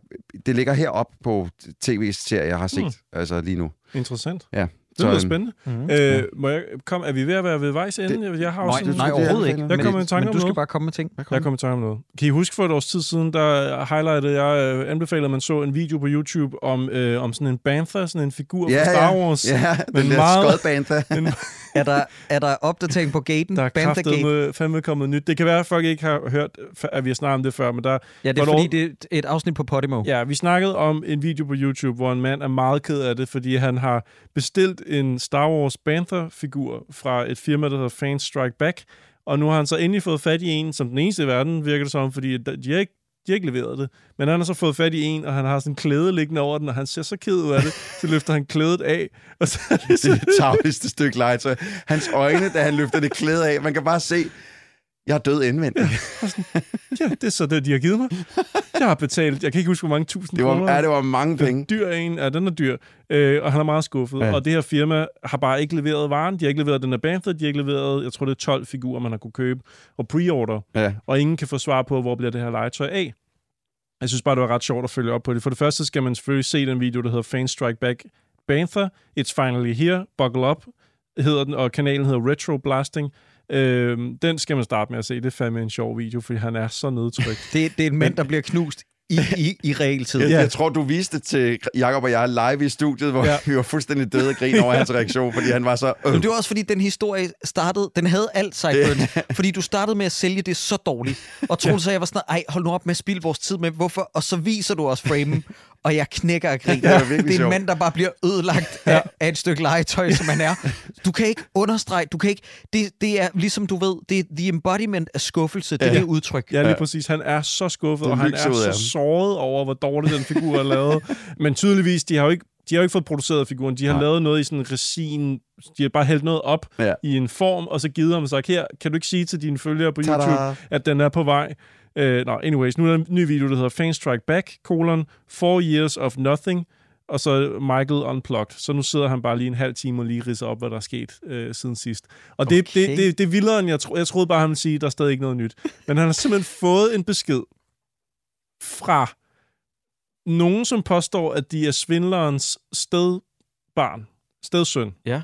det ligger herop på tv-serier, jeg har set Mm. altså lige nu. Interessant. Ja. Det lyder spændende. Mm-hmm. Øh, må jeg, kom, er vi ved at være ved vejs ende? jeg har Nej, også sådan, nej, det er overhovedet ikke. Jeg kommer i tanke men om du skal noget. bare komme med ting. Jeg kommer i tanke om noget. Kan I huske for et års tid siden, der highlightede jeg, øh, anbefalede, at man så en video på YouTube om, øh, om sådan en Bantha, sådan en figur Ja, fra Star ja. Wars. Ja, Men den der meget- skodband. <laughs> En, Er der, er der opdatering på gaten? der er Bantha med fandme kommet nyt. Det kan være, at folk ikke har hørt, at vi har snakket om det før, men der, Ja, det er fordi, det er et afsnit på Podimo. Ja, vi snakkede om en video på YouTube, hvor en mand er meget ked af det, fordi han har bestilt en Star Wars Panther-figur fra et firma, der hedder Fans Strike Back, og nu har han så endelig fået fat i en, som den eneste i verden, virker det som, fordi de har ikke de har ikke leveret det. Men han har så fået fat i en, og han har sådan en klæde liggende over den, og han ser så ked ud af det, <laughs> så løfter han klædet af. Og så er det Det er så, det tavligste stykke legetøj. Hans øjne, da han løfter det klæde af, man kan bare se, jeg er død indvendigt. ja, det er så det, de har givet mig. Jeg har betalt, jeg kan ikke huske, hvor mange tusind Det var, kroner. ja, det var mange penge. dyr en, ja, den er dyr, øh, og han er meget skuffet. Ja. Ja. Og det her firma har bare ikke leveret varen. De har ikke leveret den her Banther, de har ikke leveret, jeg tror det er 12 figurer, man har kunne købe og pre-order. Ja. Og ingen kan få svar på, hvor bliver det her legetøj af. Jeg synes bare, det var ret sjovt at følge op på det. For det første skal man selvfølgelig se den video, der hedder Fan Strike Back Banther. It's finally here. Buckle up hedder den, og kanalen hedder Retro Blasting. Øhm, den skal man starte med at se. Det er fandme en sjov video, fordi han er så nedtrykt. Det, det er en mand, der bliver knust i, i, i realtid. Jeg, Ja. jeg tror, du viste det til Jakob og jeg live i studiet, hvor Ja. ja. <laughs> vi var fuldstændig døde af grin over hans reaktion, fordi han var så... Øh. Men det var også fordi, den historie startede, den havde alt Sideburns, fordi du startede med at sælge det så dårligt. Og Troels og jeg var sådan, ej, hold nu op med at spille vores tid med, hvorfor? Og så viser du os framen, <laughs> og jeg knækker af grin. Det var virkelig det er en mand, der bare bliver ødelagt af, af et stykke legetøj, som han er. Du kan ikke understrege, du kan ikke, det, det er ligesom du ved, det er the embodiment af skuffelse, det er Ja. det udtryk. Ja, lige Ja. præcis. Han er så skuffet, Det og han er så såret over, hvor dårligt den figur er lavet. <laughs> Men tydeligvis, de har jo ikke, de har jo ikke fået produceret figuren. De har Nej. lavet noget i sådan en resin. De har bare hældt noget op Ja. i en form, og så givet ham og sagt, her, kan du ikke sige til dine følgere på Tada! YouTube, at den er på vej? Uh, no, anyways, nu er der en ny video, der hedder Fan Strike Back, colon, Four Years of Nothing, og så Michael Unplugged. Så nu sidder han bare lige en halv time og lige ridser op, hvad der er sket øh, siden sidst. Og det, Okay. det, det, det er vildere, end jeg, tro, jeg troede bare, han ville sige, der er stadig ikke noget nyt. Men han har simpelthen <laughs> fået en besked fra nogen, som påstår, at de er svindlerens stedbarn, stedsøn. Ja.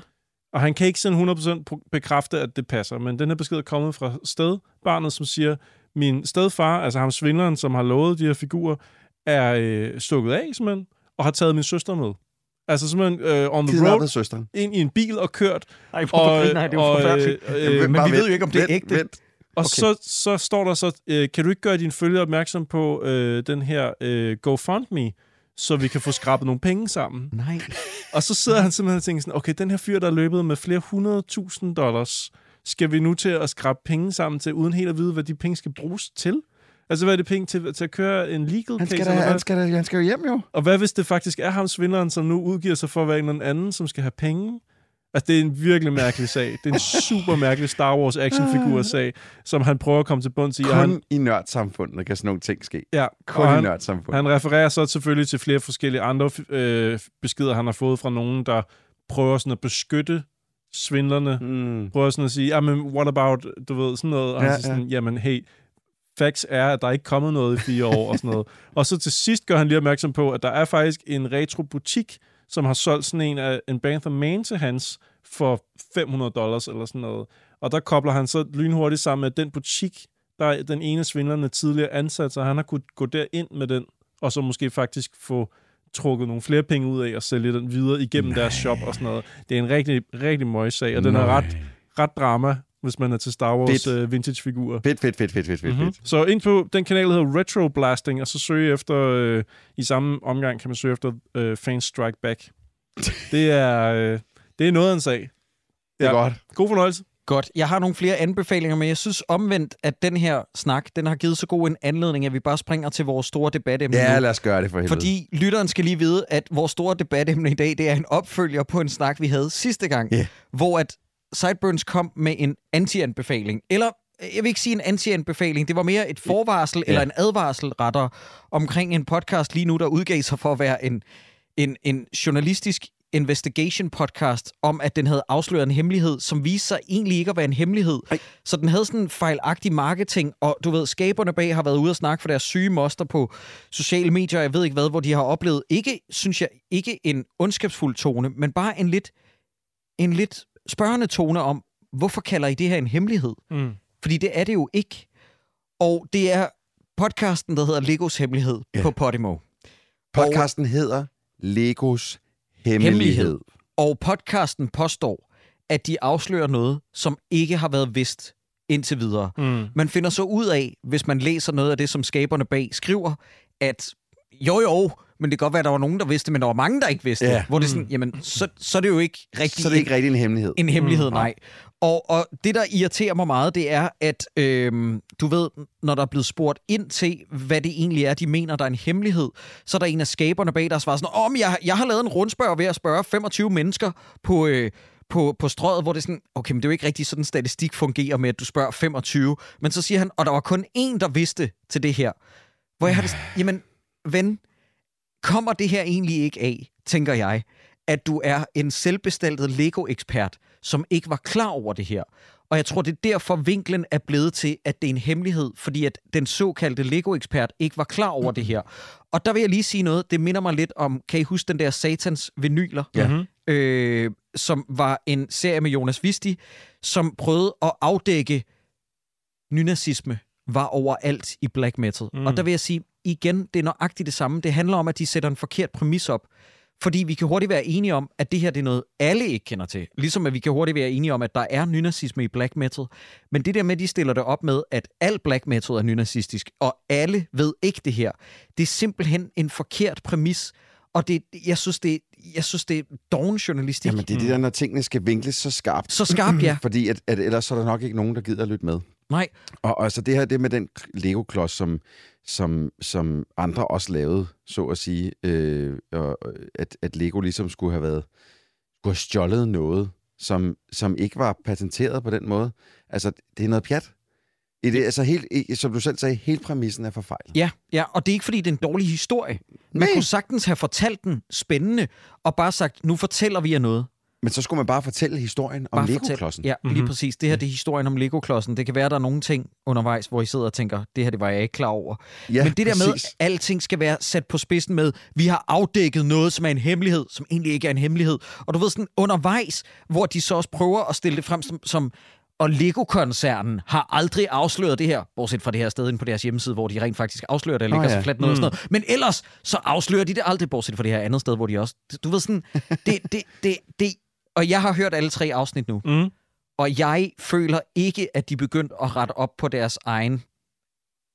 Og han kan ikke sådan 100% pro- bekræfte, at det passer, men den her besked er kommet fra stedbarnet, som siger, min stedfar, altså ham svindleren, som har lovet de her figurer, er øh, stukket af simpelthen, og har taget min søster med. Altså simpelthen øh, on the road, søsteren. ind i en bil og kørt. Ej, Og, nej, det er jo og, forfærdeligt. øh, men Bare vi ved jo ikke, om det er ægte. Vent. og Okay. så, så står der så, øh, kan du ikke gøre dine følgere opmærksom på øh, den her øh, GoFundMe, så vi kan få skrabet nogle penge sammen. Nej. Og så sidder han simpelthen og tænker sådan, okay, den her fyr, der er løbet med flere hundredtusind dollars, skal vi nu til at skrabe penge sammen til, uden helt at vide, hvad de penge skal bruges til? Altså, hvad er det penge til, til at køre en legal Han case? skal, da, eller hvad? han, skal da, han skal jo hjem jo. Og hvad hvis det faktisk er ham svindleren, som nu udgiver sig for at være en eller anden, som skal have penge? Altså, det er en virkelig mærkelig sag. Det er en <laughs> super mærkelig Star Wars actionfigur-sag, som han prøver at komme til bunds i. og han, Kun i nørdsamfundet kan sådan nogle ting ske. ja, Kun og i han, nørdsamfundet. han refererer så selvfølgelig til flere forskellige andre øh, beskeder, han har fået fra nogen, der prøver sådan at beskytte svindlerne. Mm. Prøver sådan at sige, men what about, du ved, sådan noget. Og han Ja, ja, siger sådan, jamen hey, facts er, at der ikke er kommet noget i fire år og sådan noget. <laughs> Og så til sidst gør han lige opmærksom på, at der er faktisk en retrobutik, som har solgt sådan en af en Banther Mane til hans for 500 dollars eller sådan noget. Og der kobler han så lynhurtigt sammen med den butik, der er den ene svindlerne tidligere ansat, så han har kunnet gå derind med den, og så måske faktisk få trukket nogle flere penge ud af og sælge den videre igennem Nej. deres shop og sådan noget. Det er en rigtig, rigtig møgssag, og den er Nej. ret, ret drama, hvis man er til Star Wars uh, vintage-figurer. Fedt, fedt, fedt, fedt, fedt, fedt. Mm-hmm. fedt. Så ind på den kanal, der hedder Retro Blasting, og så søge efter, øh, i samme omgang kan man søge efter øh, Fans Strike Back. <laughs> Det er, øh, det er noget af en sag. Det er Ja. godt. God fornøjelse. Godt. Jeg har nogle flere anbefalinger, men jeg synes omvendt, at den her snak, den har givet så god en anledning, at vi bare springer til vores store debatemne Ja, lad os gøre det for helvede. Fordi lytteren skal lige vide, at vores store debatemne i dag, det er en opfølger på en snak, vi havde sidste gang, Ja. hvor at Sideburns kom med en anti-anbefaling. Eller, jeg vil ikke sige en anti-anbefaling, det var mere et forvarsel Ja. eller en advarsel rettere omkring en podcast lige nu, der udgav sig for at være en, en, en journalistisk investigation podcast om, at den havde afsløret en hemmelighed, som viste sig egentlig ikke at være en hemmelighed. Ej. Så den havde sådan en fejlagtig marketing, og du ved, skaberne bag har været ude og snakke for deres syge moster på sociale medier, jeg ved ikke hvad, hvor de har oplevet, ikke, synes jeg, ikke en ondskabsfuld tone, men bare en lidt, en lidt spørgende tone om, hvorfor kalder I det her en hemmelighed? Mm. Fordi det er det jo ikke. Og det er podcasten, der hedder Legos Hemmelighed Ja. på Podimo. Podcasten hedder Legos Hemmelighed. Hemmelighed. Og podcasten påstår, at de afslører noget, som ikke har været vidst indtil videre. Mm. Man finder så ud af, hvis man læser noget af det, som skaberne bag skriver, at jo jo, men det kan godt være, at der var nogen, der vidste, men der var mange, der ikke vidste. Ja. Hvor det er sådan, jamen, så, så er det jo ikke rigtigt Så er det ikke rigtig en hemmelighed. en hemmelighed, Mm. nej. Og, og det, der irriterer mig meget, det er, at øhm, du ved, når der er blevet spurgt ind til, hvad det egentlig er, de mener, der er en hemmelighed, så er der en af skaberne bag, der svarer sådan, om jeg, jeg har lavet en rundspørg ved at spørge 25 mennesker på... Øh, på, på strøget, hvor det er sådan, okay, men det er jo ikke rigtig sådan, statistik fungerer med, at du spørger 25. Men så siger han, og der var kun én, der vidste til det her. Hvor jeg har det <sighs> jamen, ven, kommer det her egentlig ikke af, tænker jeg, at du er en selvbestaltet Lego-ekspert, som ikke var klar over det her. Og jeg tror, det er derfor vinklen er blevet til, at det er en hemmelighed, fordi at den såkaldte Lego-ekspert ikke var klar over det her. Og der vil jeg lige sige noget, det minder mig lidt om, kan I huske den der Satans vinyler? Ja. Mhm. øh, som var en serie med Jonas Visti, som prøvede at afdække nynazisme var overalt i black metal. Mm. Og der vil jeg sige, igen, det er nøjagtigt det samme. Det handler om, at de sætter en forkert præmis op. Fordi vi kan hurtigt være enige om, at det her det er noget, alle ikke kender til. Ligesom at vi kan hurtigt være enige om, at der er nynazisme i black metal. Men det der med, at de stiller det op med, at al black metal er nynazistisk, og alle ved ikke det her, det er simpelthen en forkert præmis. Og det, jeg synes, det, jeg synes, det er doven journalistik. Jamen, det er det der, når tingene skal vinkles så skarpt. Så skarpt, ja. <clears throat> Fordi at, at ellers så er der nok ikke nogen, der gider at lytte med. Nej, Og, og så det her, det med den Lego-klods, som, som, som andre også lavede, så at sige, øh, og, at, at Lego ligesom skulle have været, skulle have stjålet noget, som, som ikke var patenteret på den måde. Altså, det er noget pjat. I det, altså helt, som du selv sagde, hele præmissen er forfejlet. Ja, ja, og det er ikke, fordi det er en dårlig historie. Man Nej. kunne sagtens have fortalt den spændende, og bare sagt, nu fortæller vi jer noget. Men så skulle man bare fortælle historien om Lego-klodsen. Ja, lige præcis. Det her det er historien om Lego-klodsen. Det kan være, der er nogle ting undervejs, hvor I sidder og tænker, det her det var jeg ikke klar over. Ja, Men det der med, præcis. at alting skal være sat på spidsen med, vi har afdækket noget, som er en hemmelighed, som egentlig ikke er en hemmelighed. Og du ved sådan undervejs, hvor de så også prøver at stille det frem som, som og Lego-koncernen har aldrig afsløret det her, bortset fra det her sted inde på deres hjemmeside, hvor de rent faktisk afslører det, og lægger Nå oh, ja. ja. så fladt noget mm. og sådan noget. Men ellers, så afslører de det aldrig, bortset fra det her andet sted, hvor de også... Du ved sådan, det, det, det, det, og jeg har hørt alle tre afsnit nu, Mm. og jeg føler ikke, at de er begyndt at rette op på deres egen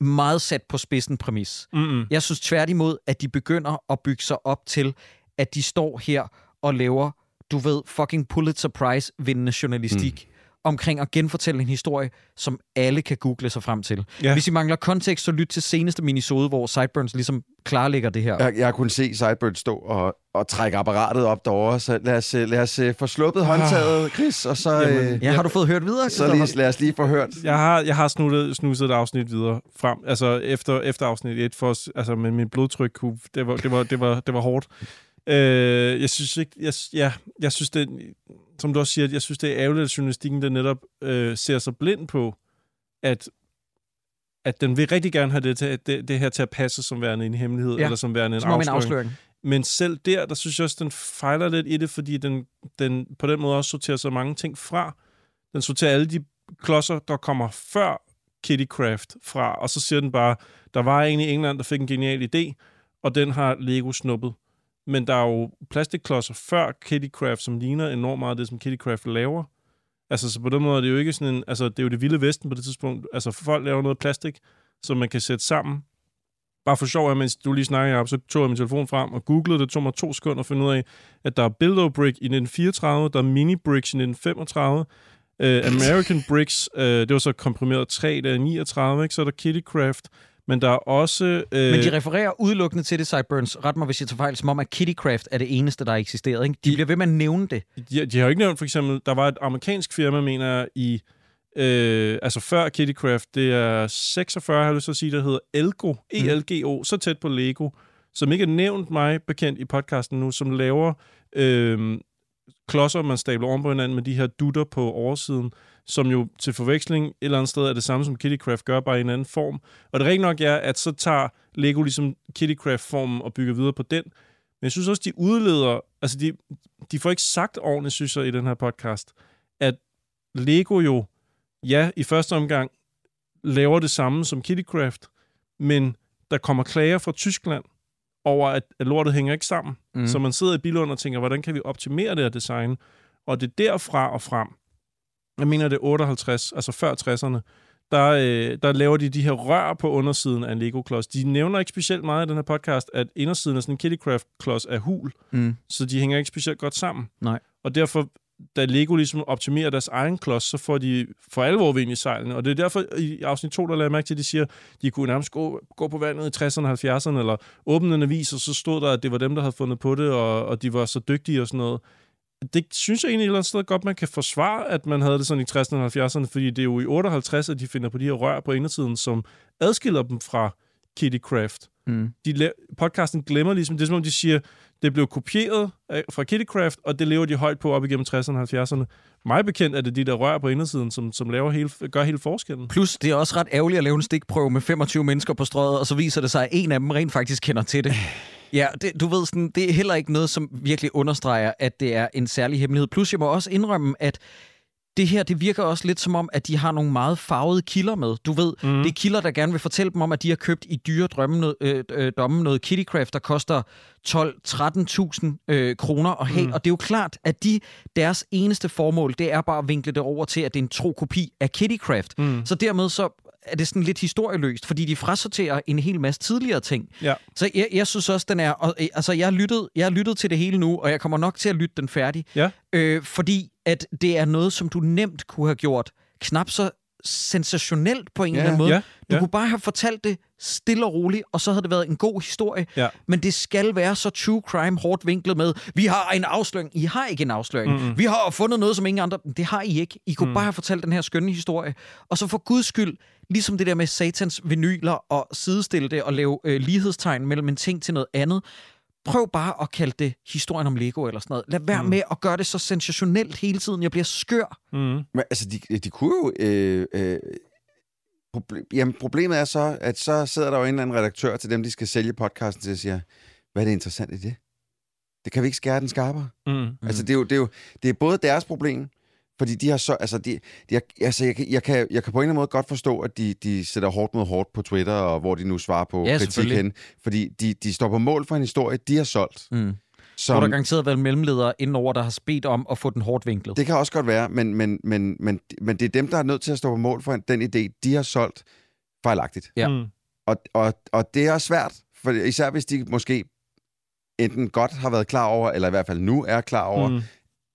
meget sat på spidsen præmis. Mm-mm. Jeg synes tværtimod, at de begynder at bygge sig op til, at de står her og laver, du ved, fucking Pulitzer Prize-vindende journalistik. Mm. Omkring at genfortælle en historie, som alle kan google sig frem til. Ja. Hvis I mangler kontekst, så lyt til seneste minisode, hvor Sideburns ligesom klarlægger det her. Jeg, jeg kunne se Sideburn stå og, og trække apparatet op derovre, så lad os, øh, lad os øh, få sluppet håndtaget, Chris, og så, Jamen, øh, Ja, har du fået hørt videre? så lige, lad os lige få hørt. Jeg har, jeg har snuttet, snuset et afsnit videre frem, altså efter, efter afsnit 1, for, altså, men mit blodtryk, kunne, det var, det var, det var, det var hårdt. Øh, jeg synes ikke, jeg, ja, jeg synes det, som du også siger, jeg synes det er ærgerligt, at journalistikken der netop øh, ser sig blind på, at at den vil rigtig gerne have det, til, det, det her til at passe som værende en hemmelighed, ja. Eller som værende en Som om en afsløring. afsløring. Men selv der, der synes jeg også, den fejler lidt i det, fordi den, den på den måde også sorterer så mange ting fra. Den sorterer alle de klodser, der kommer før Kittycraft fra, og så siger den bare, der var en i England, der fik en genial idé, og den har Lego snuppet. Men der er jo plastikklodser før Kittycraft, som ligner enormt meget det, som Kittycraft laver. Altså, så på den måde er det jo ikke sådan en... Altså, det er jo det vilde vesten på det tidspunkt. Altså, folk laver noget plastik, som man kan sætte sammen. Bare for sjov, at mens du lige snakker op, så tog jeg min telefon frem og googlede. Det tog mig to sekunder at finde ud af, at der er Builder Brick i 1934, der er Mini Bricks i 1935, Uh, øh, American Bricks, uh, det var så komprimeret 3, der er 39, ikke? så er der Kittycraft, men der er også... Uh, Men de refererer udelukkende til det, Sideburns. Ret mig, hvis jeg tager fejl, som om, at Kittycraft er det eneste, der eksisterer. Ikke? De bliver ved med at nævne det. de, de har jo ikke nævnt, for eksempel, der var et amerikansk firma, mener jeg, i... Øh, altså før Kittycraft, det er 46, har jeg lyst til at sige, der hedder Elgo, E-L-G-O, så tæt på Lego, som ikke er nævnt mig bekendt i podcasten nu, som laver øh, klodser, man stabler oven på hinanden med de her dutter på oversiden, som jo til forveksling et eller andet sted er det samme, som Kittycraft gør, bare i en anden form. Og det rigtige nok er, at så tager Lego ligesom Kittycraft-formen og bygger videre på den. Men jeg synes også, de udleder, altså de, de får ikke sagt ordentligt, synes jeg, i den her podcast, at Lego jo, ja, i første omgang laver det samme som Kittycraft, men der kommer klager fra Tyskland over, at, at lortet hænger ikke sammen. Mm. Så man sidder i Billund og tænker, hvordan kan vi optimere det her design? Og det er derfra og frem, jeg mener det er 58, altså før 60'erne, der, øh, der laver de de her rør på undersiden af en Lego-klods. De nævner ikke specielt meget i den her podcast, at indersiden af sådan en Kittycraft-klods er hul, Mm. så de hænger ikke specielt godt sammen. Nej. Og derfor, da Lego ligesom optimerer deres egen klods, så får de for alvor vind i sejlene. Og det er derfor, i afsnit 2, der lader jeg mærke til, at de siger, at de kunne nærmest gå, gå på vandet i 60'erne og 70'erne, eller åbne en avis, og så stod der, at det var dem, der havde fundet på det, og, og de var så dygtige og sådan noget. Det synes jeg egentlig et eller andet sted godt, man kan forsvare, at man havde det sådan i 60'erne og 70'erne, fordi det er jo i 58, at de finder på de her rør på indersiden, som adskiller dem fra Kittycraft Mm. de podcasten glemmer ligesom, det er som om de siger, det blev kopieret af, fra Kittycraft, og det lever de højt på op igennem 60'erne og 70'erne. Mig bekendt er det de der rør på indersiden, som, som laver hele, gør hele forskellen. Plus, det er også ret ærgerligt at lave en stikprøve med 25 mennesker på strøget, og så viser det sig, at en af dem rent faktisk kender til det. Ja, det, du ved, sådan, det er heller ikke noget, som virkelig understreger, at det er en særlig hemmelighed. Plus, jeg må også indrømme, at det her, det virker også lidt som om, at de har nogle meget farvede kilder med. Du ved, mm. det er kilder, der gerne vil fortælle dem om, at de har købt i dyre drømme noget, øh, øh, domme noget Kittycraft, der koster 12-13.000 øh, kroner at have. Mm. Og det er jo klart, at de deres eneste formål, det er bare at vinkle det over til, at det er en tro kopi af Kittycraft. Mm. Så dermed så er det sådan lidt historieløst, fordi de frasorterer en hel masse tidligere ting. Ja. Så jeg, jeg synes også, den er... Og, øh, altså, jeg har, lyttet, jeg har lyttet til det hele nu, og jeg kommer nok til at lytte den færdig. Ja. Øh, fordi at det er noget, som du nemt kunne have gjort knap så sensationelt på en Ja. eller anden måde. Ja, Du ja. kunne bare have fortalt det stille og roligt, og så havde det været en god historie. Ja. Men det skal være så true crime hårdt vinklet med, vi har en afsløring. I har ikke en afsløring. Mm-hmm. Vi har fundet noget, som ingen andre... Det har I ikke. I kunne mm. bare have fortalt den her skønne historie. Og så for guds skyld, ligesom det der med satans vinyler, og sidestille det og lave øh, lighedstegn mellem en ting til noget andet. Prøv bare at kalde det historien om Lego eller sådan noget. Lad være mm. med at gøre det så sensationelt hele tiden. Jeg bliver skør. Mm. Men altså, de, de kunne jo... Øh, øh, proble- jamen, problemet er så, at så sidder der jo en eller anden redaktør til dem, de skal sælge podcasten til, og siger, hvad er det interessant i det? Det kan vi ikke skære den skarpere. Mm. Mm. Altså, det er jo, det er jo det er både deres problem, fordi de har så, altså, de, de har, altså jeg, kan- jeg, kan, jeg kan på en eller anden måde godt forstå, at de, de sætter hårdt mod hårdt på Twitter, og hvor de nu svarer på Ja, kritik hen, fordi de, de står på mål for en historie, de har solgt. Mm. Som, Hvor der garanteret været mellemledere indenover, der har bedt om at få den hårdt vinklet. Det kan også godt være, men, men, men, men, men det er dem, der er nødt til at stå på mål for den idé, de har solgt fejlagtigt. Ja. Mm. Og, og, og det er svært, for især hvis de måske enten godt har været klar over, eller i hvert fald nu er klar over, mm.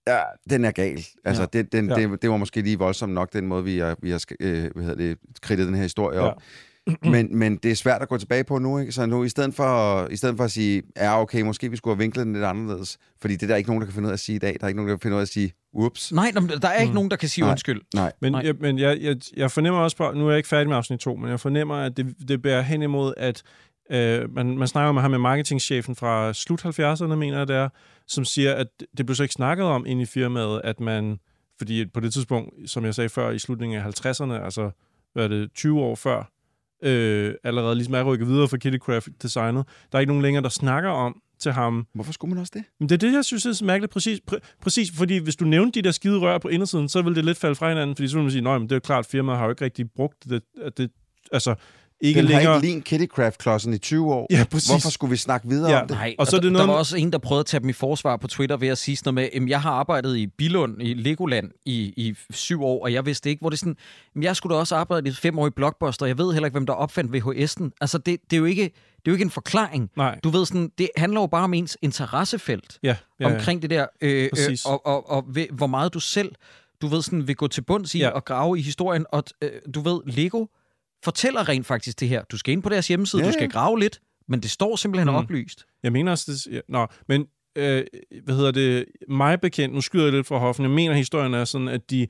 Ja, den er gal. Altså, Ja. ja. det, den, Ja. ja. det, det var måske lige voldsomt nok, den måde, vi har, vi har øh, hvad hedder det, kridtet den her historie op. <clears throat> men, men det er svært at gå tilbage på nu, ikke? Så nu, i stedet for, i stedet for at sige, ja, okay, måske vi skulle have vinklet den lidt anderledes, fordi det er der ikke nogen, der kan finde ud af at sige i dag. Der er ikke nogen, der kan finde ud af at sige, ups. Nej, der er ikke Mm. nogen, der kan sige Nej. undskyld. Nej. Men, Nej. jeg, men jeg, jeg, jeg fornemmer også på, nu er jeg ikke færdig med afsnit 2, men jeg fornemmer, at det, det bærer hen imod, at øh, man, man snakker med ham med marketingchefen fra slut 70'erne, mener jeg det er, som siger, at det blev så ikke snakket om inde i firmaet, at man, fordi på det tidspunkt, som jeg sagde før, i slutningen af 50'erne, altså hvad er det, 20 år før, øh, allerede ligesom er rykket videre fra Kittycraft-designet, der er ikke nogen længere, der snakker om til ham, Hvorfor skulle man også det? men det er det, jeg synes er så mærkeligt. Præcis, pr- præcis, fordi hvis du nævnte de der skide rør på indersiden, så vil det lidt falde fra hinanden, fordi så vil man sige, nej, men det er jo klart, firmaet har jo ikke rigtig brugt det. Det altså, ikke Den længere... har ikke lignet Kittycraft-klodsen i 20 år. Ja, præcis. Hvorfor skulle vi snakke videre Ja. om det? Nej, Og så er det der, noget der var også en, der prøvede at tage dem i forsvar på Twitter ved at sige sådan noget med, at jeg har arbejdet i Bilund, i Legoland, i, i syv år, og jeg vidste ikke, hvor det er sådan, "Jamen, jeg skulle da også arbejde i fem år i Blockbuster, og jeg ved heller ikke, hvem der opfandt VHS'en. Altså, det, det, er jo ikke, det er jo ikke en forklaring. Nej, Du ved sådan, det handler jo bare om ens interessefelt ja. ja, ja. omkring det der, øh, øh, Præcis. og, og, og ved, hvor meget du selv, du ved sådan, vil gå til bunds i ja. og grave i historien, og øh, du ved, Lego fortæller rent faktisk det her. Du skal ind på deres hjemmeside, Ja, ja, du skal grave lidt, men det står simpelthen Mm. oplyst. Jeg mener også, det... Ja, nå, men øh, hvad hedder det? Mig bekendt, nu skyder jeg lidt fra hoften, jeg mener, historien er sådan, at de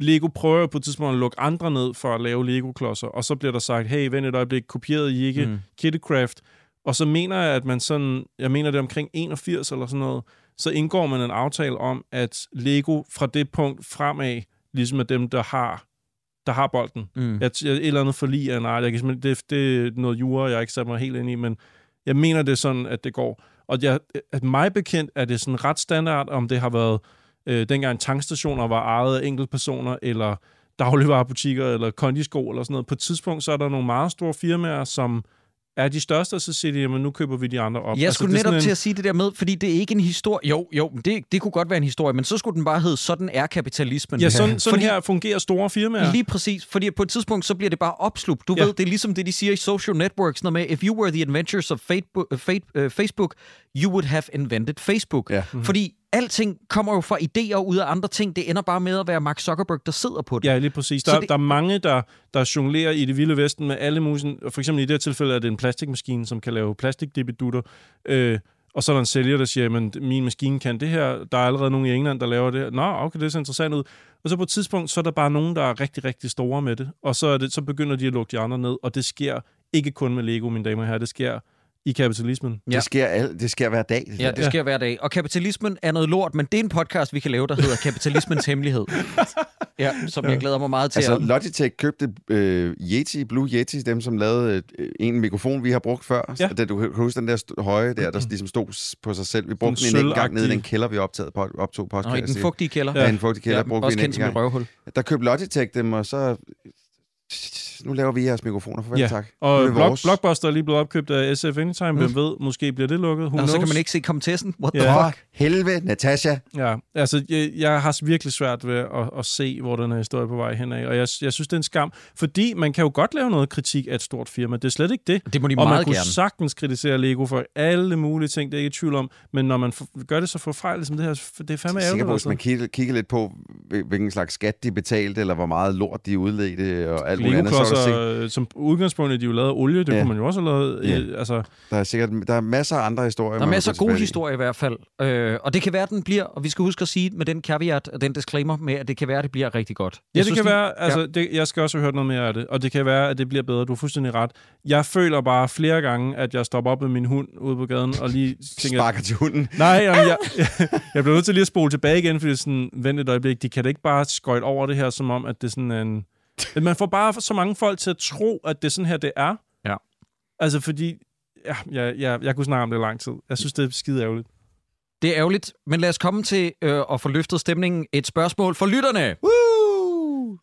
Lego prøver på et tidspunkt at lukke andre ned for at lave Lego-klodser, og så bliver der sagt, hey, vent et øjeblik, kopierede I ikke. Mm. Kittycraft? Og så mener jeg, at man sådan, jeg mener det er omkring 81 eller sådan noget, så indgår man en aftale om, at Lego fra det punkt fremad, ligesom er dem, der har, der har bolden. Mm. Jeg, jeg, et eller andet forlig af nej, jeg kan det, det er noget jura, jeg ikke sat mig helt ind i, men jeg mener, det er sådan, at det går. Og jeg, at mig bekendt er det sådan ret standard, om det har været øh, dengang tankstationer var ejet af enkeltpersoner, eller dagligvarerbutikker, eller kondisko, eller sådan noget. På et tidspunkt, så er der nogle meget store firmaer, som er de største, og så siger de, jamen nu køber vi de andre op. Jeg skulle det er netop sådan til at sige det der med, fordi det er ikke en historie. Jo, jo, det, det kunne godt være en historie, men så skulle den bare hedde, sådan er kapitalismen. Ja, sådan, sådan Fordi- her fungerer store firmaer. Lige præcis, fordi på et tidspunkt, så bliver det bare opslugt. Du Ja. ved, det er ligesom det, de siger i social networks, noget med, if you were the inventors of Facebook, uh, Facebook you would have invented Facebook. Ja. Mm-hmm. Fordi alting kommer jo fra idéer ud af andre ting. Det ender bare med at være Mark Zuckerberg, der sidder på det. Ja, lige præcis. Der, det... der er mange, der, der jonglerer i det vilde vesten med alle mulige... For eksempel i det her tilfælde er det en plastikmaskine, som kan lave plastikdibidutter. Øh, og så er der en sælger, der siger, at min maskine kan det her. Der er allerede nogen i England, der laver det her. Nå, okay, det ser interessant ud. Og så på et tidspunkt, så er der bare nogen, der er rigtig, rigtig store med det. Og så, er det, så begynder de at lukke de andre ned. Og det sker ikke kun med Lego, mine damer og herrer. Det sker i kapitalismen. Ja. Det, sker al, det sker hver dag. Det Ja, der. det sker hver dag. Og kapitalismen er noget lort, men det er en podcast, vi kan lave, der hedder <laughs> Kapitalismens Hemmelighed. Ja, som jeg glæder mig meget til. Altså, at... Logitech købte øh, Yeti, Blue Yeti, dem som lavede øh, en mikrofon, vi har brugt før. Ja. Ja. Det, du kan huske den der st- høje der, der ligesom stod på sig selv. Vi brugte Sådan den en gang nede i den kælder, vi optaget, på, optog Nå, i podcast. den fugtige kælder. Ja, en fugtig kælder Ja, brugte vi også en gang. røvhul. Der købte Logitech dem, og så... Nu laver vi jeres mikrofoner. Farvel, Ja. tak. Og er vores. Blockbuster er lige blevet opkøbt af SF Anytime. Hvem ved, måske bliver det lukket. Who Og så kan man ikke se komtessen. What Ja. the fuck? helvede, Natasha. Ja, altså, jeg, jeg har virkelig svært ved at, at se, hvor den her historie er på vej henad, og jeg, jeg synes, det er en skam, fordi man kan jo godt lave noget kritik af et stort firma, det er slet ikke det. Det må de og man meget kunne gerne. sagtens kritisere Lego for alle mulige ting, det er ikke i tvivl om, men når man for, gør det så forfejlet som det her, det er fandme Jeg er sikker ærgerligt. på, hvis Altså. man kigger, kigger lidt på, hvil- hvilken slags skat de betalte, eller hvor meget lort de udledte, og alt muligt andet, så øh, som udgangspunkt er de jo lavet af olie, det Ja. kunne man jo også have lavet. Ja. øh, Altså, der er sikkert der er masser af andre historier. Der er masser af gode historier i hvert fald. Øh, og det kan være, at den bliver, og vi skal huske at sige med den caveat og den disclaimer med, at det kan være, at det bliver rigtig godt. Ja, Jeg det synes, kan de- være, altså, det, jeg skal også have hørt noget mere af det, og det kan være, at det bliver bedre. Du har fuldstændig ret. Jeg føler bare flere gange, at jeg stopper op med min hund ude på gaden, og lige <laughs> tænker, Sparker til hunden. Nej, jamen, jeg, <laughs> <laughs> jeg bliver nødt til lige at spole tilbage igen, fordi sådan, vent et øjeblik, de kan da ikke bare skøjte over det her, som om, at det er sådan en... At man får bare så mange folk til at tro, at det er sådan her, det er. Ja. Altså, fordi... Ja, jeg, jeg, jeg kunne snakke om det i lang tid. Jeg synes, det er skide ærgerligt. Det er ærgerligt, men lad os komme til øh, at få løftet stemningen. Et spørgsmål for lytterne. Woo!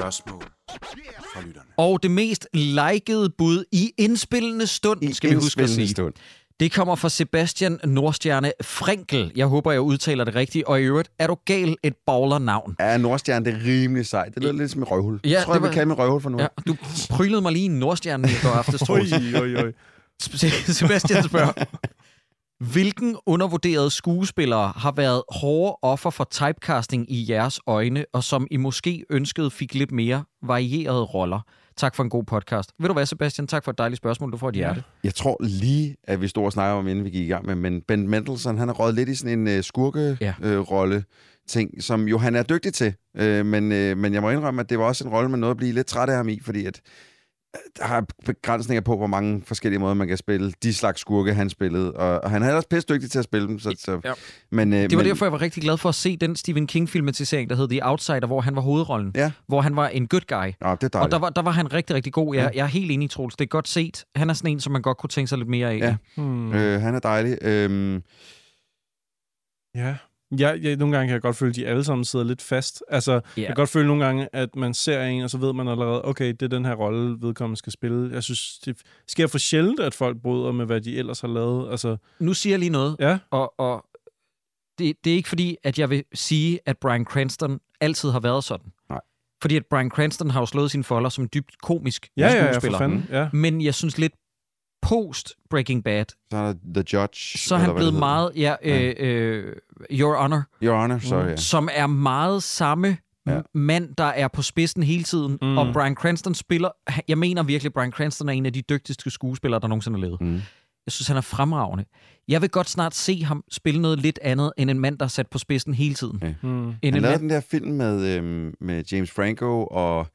Spørgsmål fra lytterne. Og det mest likede bud i indspillende stund, I skal vi huske at sige. stund. Det kommer fra Sebastian Nordstjerne Frenkel. Jeg håber, jeg udtaler det rigtigt. Og i øvrigt, er du gal et baller-navn? Ja, Nordstjerne, det er rimelig sejt. Det lyder lidt som et røvhul. Ja, jeg tror, det jeg vil var- kalde mig røvhul for nu. Ja, du prylede mig lige i Nordstjernen i går aftes, <laughs> oj, oj. Sebastian spørger, hvilken undervurderede skuespillere har været hårde offer for typecasting i jeres øjne, og som I måske ønskede fik lidt mere varierede roller? Tak for en god podcast. Ved du hvad, Sebastian? Tak for et dejligt spørgsmål. Du får et hjerte. Jeg tror lige, at vi stod og snakkede om, inden vi gik i gang med, men Ben Mendelsohn, han har røget lidt i sådan en uh, Ja. skurke-rolle. Øh, ting, som jo han er dygtig til. Øh, men, øh, men jeg må indrømme, at det var også en rolle, man nåede at blive lidt træt af ham i, fordi at der er begrænsninger på, hvor mange forskellige måder, man kan spille de slags skurke, han spillede. Og, og han er ellers pisse dygtig til at spille dem. Så, så, Ja. men, øh, Det var men, derfor, jeg var rigtig glad for at se den Stephen King-filmatisering, der hed The Outsider, hvor han var hovedrollen. Ja. Hvor han var en good guy. Ja, det er Og der var, der var han rigtig, rigtig god. Jeg, Ja. jeg er helt enig, Troels. Det er godt set. Han er sådan en, som man godt kunne tænke sig lidt mere af. Ja. Hmm. Øh, han er dejlig. Øhm, Ja. Ja, ja, nogle gange kan jeg godt føle, at de alle sammen sidder lidt fast. Altså, yeah. jeg kan godt føle nogle gange, at man ser en, og så ved man allerede, okay, det er den her rolle, vedkommende skal spille. Jeg synes, det sker for sjældent, at folk bryder med, hvad de ellers har lavet. Altså, Nu siger jeg lige noget, ja, og, og det, det er ikke fordi, at jeg vil sige, at Brian Cranston altid har været sådan. Nej. Fordi at Brian Cranston har jo slået sine folder som dybt komisk ja, ja, ja, for skuespiller. fanden. Ja. Men jeg synes lidt post Breaking Bad, så er der The Judge. så er han blevet meget, ja, øh, øh, Your Honor, Your Honor, sorry. Ja. som er meget samme Ja. mand, der er på spidsen hele tiden. Mm. Mm. Og Brian Cranston spiller... Jeg mener virkelig, at Brian Cranston er en af de dygtigste skuespillere, der nogensinde har levet. Mm. Jeg synes, han er fremragende. Jeg vil godt snart se ham spille noget lidt andet, end en mand, der er sat på spidsen hele tiden. Ja. End Han en lavede mand, den der film med, øhm, med James Franco og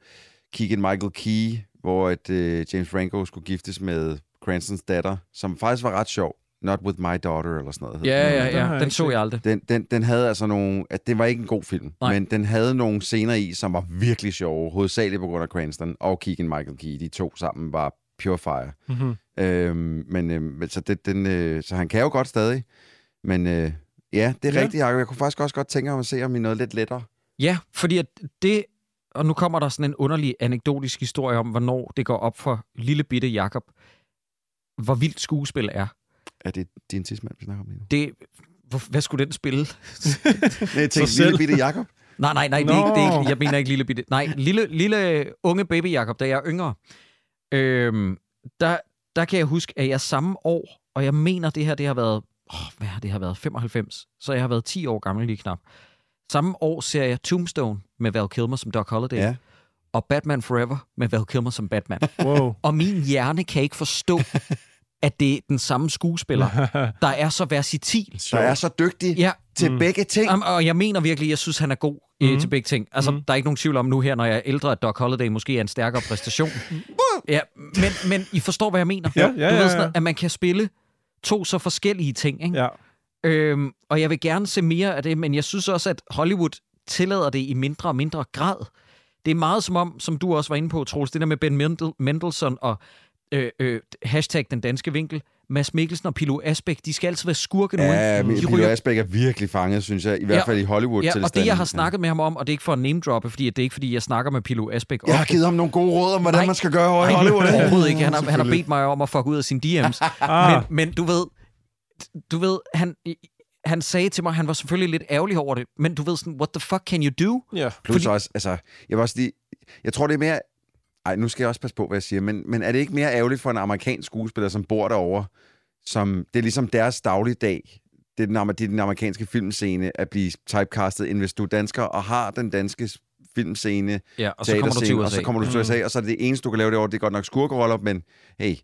Keegan Michael Key, hvor at, øh, James Franco skulle giftes med Cranstons datter, som faktisk var ret sjov. Not with my daughter, eller sådan noget. Ja, den. ja, Den ja. Den ikke så jeg aldrig. Den, den, den havde altså nogle... At det var ikke en god film, Nej. men den havde nogle scener i, som var virkelig sjove, hovedsageligt på grund af Cranston og Keegan Michael Key. De to sammen var pure fire. Mm-hmm. Øhm, men øhm, men så, det, den, øh, så han kan jo godt stadig. Men øh, ja, det er ja. rigtigt, Jacob. Jeg kunne faktisk også godt tænke mig at se, om I noget lidt lettere. Ja, fordi at det... Og nu kommer der sådan en underlig anekdotisk historie om, hvornår det går op for lille bitte Jakob, hvor vildt skuespil er. Er det din tidsmand, vi snakker om lige nu? Det, hvor, hvad skulle den spille? <laughs> Nej, jeg tænkte, lille bitte Jacob. Nej, nej, nej, det er, ikke, det er ikke, jeg mener ikke lille bitte. Nej, lille, lille unge baby Jakob, da jeg er yngre. Øhm, der, der kan jeg huske, at jeg samme år, og jeg mener, det her, det har været, åh, hvad har det har været, 95, så jeg har været 10 år gammel lige knap. Samme år ser jeg Tombstone med Val Kilmer som Doc Holliday, Ja. Og Batman Forever med Val Kilmer som Batman. Wow. og min hjerne kan ikke forstå, at det er den samme skuespiller, der er så versatil. Der er så dygtig Ja, til Mm. begge ting. Um, og jeg mener virkelig, jeg synes, han er god mm. Mhm. til begge ting. Altså, mm. der er ikke nogen tvivl om nu her, når jeg er ældre, at Doc Holliday måske er en stærkere præstation. ja, men, men I forstår, hvad jeg mener. Ja, ja, du ja, ved ja. sådan, at man kan spille to så forskellige ting. Ikke? ja. Øhm, og jeg vil gerne se mere af det, men jeg synes også, at Hollywood tillader det i mindre og mindre grad. Det er meget som om, som du også var inde på, Troels, det der med Ben Mendel, Mendelssohn og øh, øh, hashtag den danske vinkel, Mads Mikkelsen og Pilo Asbæk, de skal altid være skurke nu. Ja, men de Peter Asbæk er virkelig fanget, synes jeg. I hvert fald i hollywood Ja, til og det, jeg har snakket med ham om, og det er ikke for at name-droppe, fordi det er ikke, fordi jeg snakker med Pilo Asbæk. Jeg har givet ham nogle gode råd om, hvordan Nej. man skal gøre over i Nej, Hollywood. <laughs> overhovedet ikke. Han har, han har bedt mig om at fuck ud af sine DM's. Ah. men, men du ved, du ved, han, han sagde til mig, han var selvfølgelig lidt ærgerlig over det, men du ved sådan, what the fuck can you do? ja. Plus Fordi- også, altså, jeg vil også lige, jeg tror, det er mere, ej, nu skal jeg også passe på, hvad jeg siger, men, men er det ikke mere ærgerligt for en amerikansk skuespiller, som bor derovre, som, det er ligesom deres dagligdag, det er den, det er den amerikanske filmscene, at blive typecastet, end hvis du er dansker og har den danske filmscene, Ja, og så kommer du til USA. og så kommer du til USA, og så er det det eneste, du kan lave derovre, det er godt nok skurkeroller, men hey,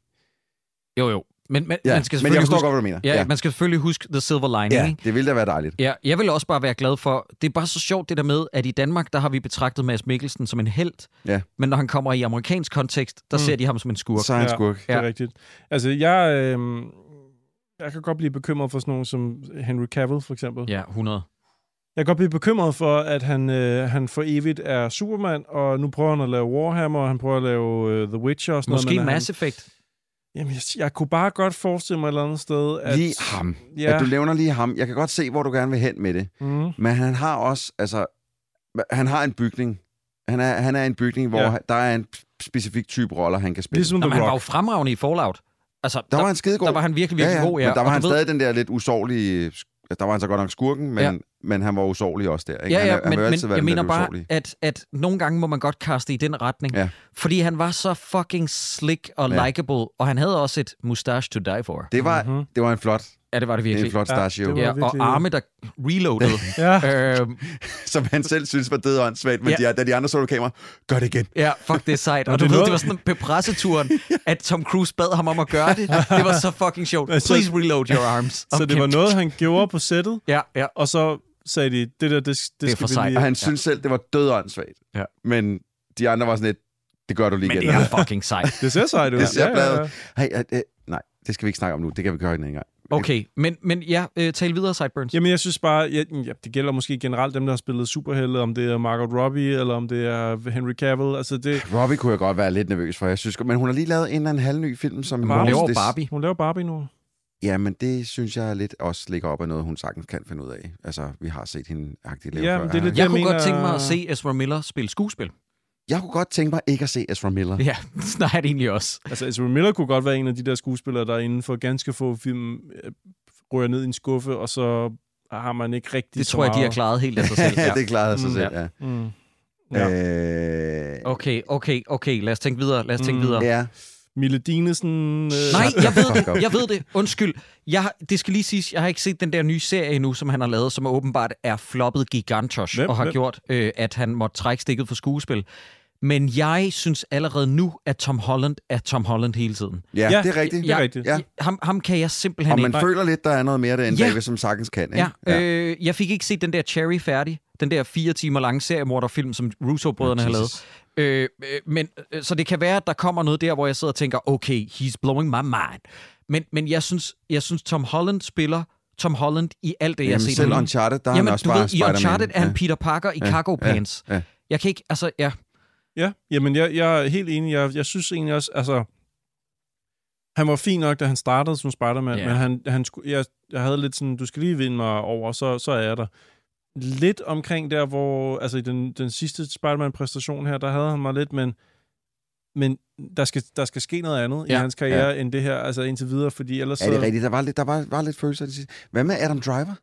Jo, jo. Men, men, ja, man skal men jeg selvfølgelig forstår huske, godt, hvad du mener. ja, man skal selvfølgelig huske the silver lining. ja, det ville da være dejligt. Ja, jeg vil også bare være glad for, det er bare så sjovt det der med, at i Danmark, der har vi betragtet Mads Mikkelsen som en held, Ja. men når han kommer i amerikansk kontekst, der Mm. ser de ham som en skurk. Så er han Ja. skurk. Det er Ja. rigtigt. Altså, jeg, øh, jeg kan godt blive bekymret for sådan nogen som Henry Cavill, for eksempel. Ja, 100. Jeg kan godt blive bekymret for, at han, øh, han for evigt er Superman, og nu prøver han at lave Warhammer, og han prøver at lave øh, The Witcher og sådan Måske noget. men Mass Effect. Jamen, jeg, jeg kunne bare godt forestille mig et eller andet sted, at... Lige ham. Ja. At du nævner lige ham. Jeg kan godt se, hvor du gerne vil hen med det. Mm, Men han har også, altså, han har en bygning. Han er, han er en bygning, hvor Ja. ja. der er en specifik type roller, han kan spille. ligesom Nå, The han var jo fremragende i Fallout. Altså, Der var han skidegod. Der var han virkelig, virkelig god, ja. Men der var Og han ved- stadig den der lidt usårlige... Der var han så godt nok skurken, men, Ja. Ja. men han var usårlig også der. Ikke? Ja, han, ja, er- han men, altid men jeg mener bare, at, at nogle gange må man godt kaste i den retning. Ja. Fordi han var så fucking slick og Ja. likable, og han havde også et mustache to die for. Det var, Mhm. det var en flot, Ja, det var det det er virkelig. en flot Ja, stachio, det var- Ja, virkelig- og arme, der reloadede. <laughs> Ja. øhm, som han selv synes var død og åndssvagt, men Ja. ja. de, da de andre så på kamera, gør det igen. ja, fuck, det er sejt. <laughs> Og du det ved, det var sådan på presseturen, <laughs> at Tom Cruise bad ham om at gøre det. Det var så fucking sjovt. Please reload your arms. Så Og det var noget, han gjorde på sættet, Ja, ja. og så sagde de, det der, det, det, Det er skal for vi sejt. lige... Og han synes selv, det var død og åndssvagt. Ja. Men de andre var sådan lidt, det gør du lige Men det igen. er fucking sejt. <laughs> Det ser sejt ud. Det ser ja, bladet. ja, ja. Hey, uh, uh, nej, det skal vi ikke snakke om nu. Det kan vi gøre en anden gang. Okay, men, men ja, øh, tal videre, Sideburns. Jamen, jeg synes bare, ja, ja, det gælder måske generelt dem, der har spillet superhelte, om det er Margot Robbie, eller om det er Henry Cavill. Altså, det, Robbie kunne jeg godt være lidt nervøs for, jeg synes. Men hun har lige lavet en eller anden halvny film, som... Hun Barbie. laver det, Barbie. hun laver Barbie nu. Ja, men det synes jeg lidt også ligger op af noget, hun sagtens kan finde ud af. Altså, vi har set hende agtigt lave Ja, før. det er lidt- Jeg Jeg kunne mener- godt tænke mig at se Ezra Miller spille skuespil. Jeg kunne godt tænke mig ikke at se Ezra Miller. Ja, <laughs> snart egentlig også. Altså, Ezra Miller kunne godt være en af de der skuespillere, der inden for ganske få film øh, rører ned i en skuffe, og så har man ikke rigtig Det så tror jeg, de har klaret helt af sig selv. <laughs> Ja, det klarede sig Mm, selv, ja. ja. Mm. Ja. Øh, Okay, okay, okay. Lad os tænke videre. Lad os tænke Mm. videre. ja. Mille Dinesen... Øh, Nej, jeg ved <laughs> det. Jeg ved det. Undskyld. Jeg, det skal lige siges, jeg har ikke set den der nye serie endnu, som han har lavet, som åbenbart er floppet gigantosh, Hvem? og har Hvem? gjort, øh, at han måtte trække stikket for skuespil. Men jeg synes allerede nu, at Tom Holland er Tom Holland hele tiden. Ja, Ja, det er rigtigt. det er rigtigt. Ja. Ham, ham kan jeg simpelthen Og man ikke. føler lidt, der er noget mere derinde Ja. ja. bagved, som sagtens kan. Ikke? Ja, øh, jeg fik ikke set den der Cherry færdig. Den der fire timer lange seriemorderfilm, som Russo-brødrene har lavet. Øh, øh, men, øh, så det kan være, at der kommer noget der, hvor jeg sidder og tænker, okay, he's blowing my mind. Men, men jeg, synes, jeg synes, Tom Holland spiller Tom Holland i alt det, jeg har Jamen, set. selv i. Uncharted, der er han Jamen, også du bare ved, i Spider-Man. Uncharted er han Ja. Peter Parker i Ja, cargo ja, pants. ja. Jeg kan ikke, altså, ja. Ja, jamen jeg, jeg er helt enig. Jeg, jeg synes egentlig også, altså... Han var fin nok, da han startede som Spider-Man, Ja. men han, han skulle, jeg, jeg havde lidt sådan, du skal lige vinde mig over, så, så er jeg der. Lidt omkring der, hvor, altså i den, den sidste Spider-Man-præstation her, der havde han mig lidt, men, men der, skal, der skal ske noget andet ja. Ja. i hans karriere, ja. end det her, altså indtil videre, fordi ellers Er det så... rigtigt? Der var lidt, der var, var lidt følelser. det. Hvad med Adam Driver?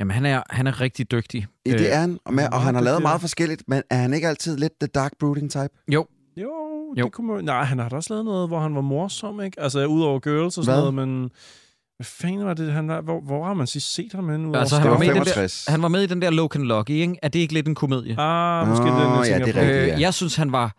Jamen, han er, han er rigtig dygtig. Øh, det er han, og, med, han er og han har lavet meget forskelligt, men er han ikke altid lidt the dark brooding type? Jo, Jo, Jo. det kunne man... Nej, han har da også lavet noget, hvor han var morsom, ikke? Altså, udover Girls og sådan Hvad? noget, men... Hvad fanden var det, han var? Hvor, hvor har man sidst set ham henne? Altså, Det han var var med i den der- 65. han var med i den der Locan Lucky, ikke? Er det ikke lidt en komedie? Ah, måske Åh, den, jeg ja, det er rigtigt. Ja. jeg synes, han var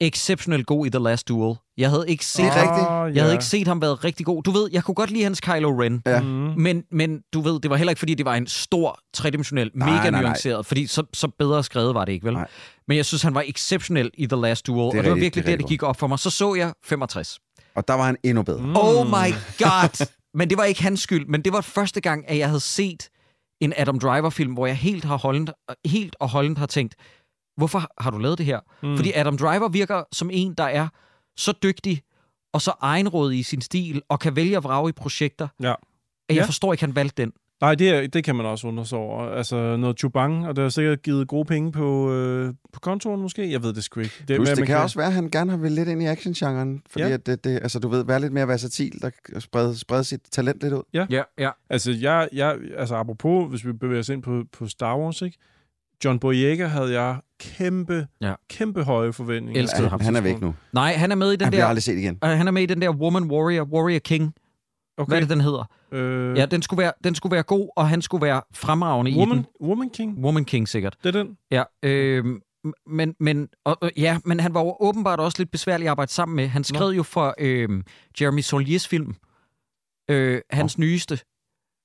exceptionelt god i The Last Duel. Jeg havde ikke set, Det er rigtigt. Ah, jeg havde ikke set ham været rigtig god. Du ved, jeg kunne godt lide hans Kylo Ren. Ja. Mm. Men, men du ved, det var heller ikke, fordi det var en stor, tredimensionel, Nej, mega nej, nej. nuanceret, fordi så, så bedre skrevet var det ikke, vel? Nej. Men jeg synes, han var exceptionel i The Last Duel, og det var rigtigt, virkelig det er der, det rigtig gik op for mig. Så så jeg 65. Og der var han endnu bedre. Mm. Oh my god! <laughs> men det var ikke hans skyld, men det var første gang, at jeg havde set en Adam Driver-film, hvor jeg helt, har holdent, helt og holdent har tænkt, hvorfor har du lavet det her? Mm. Fordi Adam Driver virker som en, der er så dygtig og så egenrådig i sin stil, og kan vælge at vrage i projekter, Ja. at jeg Ja. forstår ikke, at han valgte den. Nej, det, er, det kan man også undre sig over. Altså, noget chubang, og det har sikkert givet gode penge på, øh, på kontoren måske. Jeg ved det sgu ikke. Plus, men det kan også være, at han gerne har vil lidt ind i actiongenren, fordi Ja. ja. at det, det, altså, du ved, være lidt mere versatil, der kan sprede, sprede sit talent lidt ud. Ja, ja. Altså, jeg, jeg, altså apropos, hvis vi bevæger os ind på, på Star Wars, ikke? John Boyega havde jeg kæmpe, Ja. kæmpe høje forventninger. Elskede til ham. Han er væk nu. Nej, han er med i den Han der... aldrig set igen. øh, Han er med i den der Woman Warrior, Warrior King. Okay. Hvad er det, den hedder? Øh, Ja, den skulle, være, den skulle være god, og han skulle være fremragende i Woman, den. Woman King, Woman King, sikkert. det er den. Ja, øh, men, men, og, ja, men han var jo åbenbart også lidt besværlig at arbejde sammen med. Han skrev jo for øh, Jeremy Soliers film, øh, hans oh. nyeste,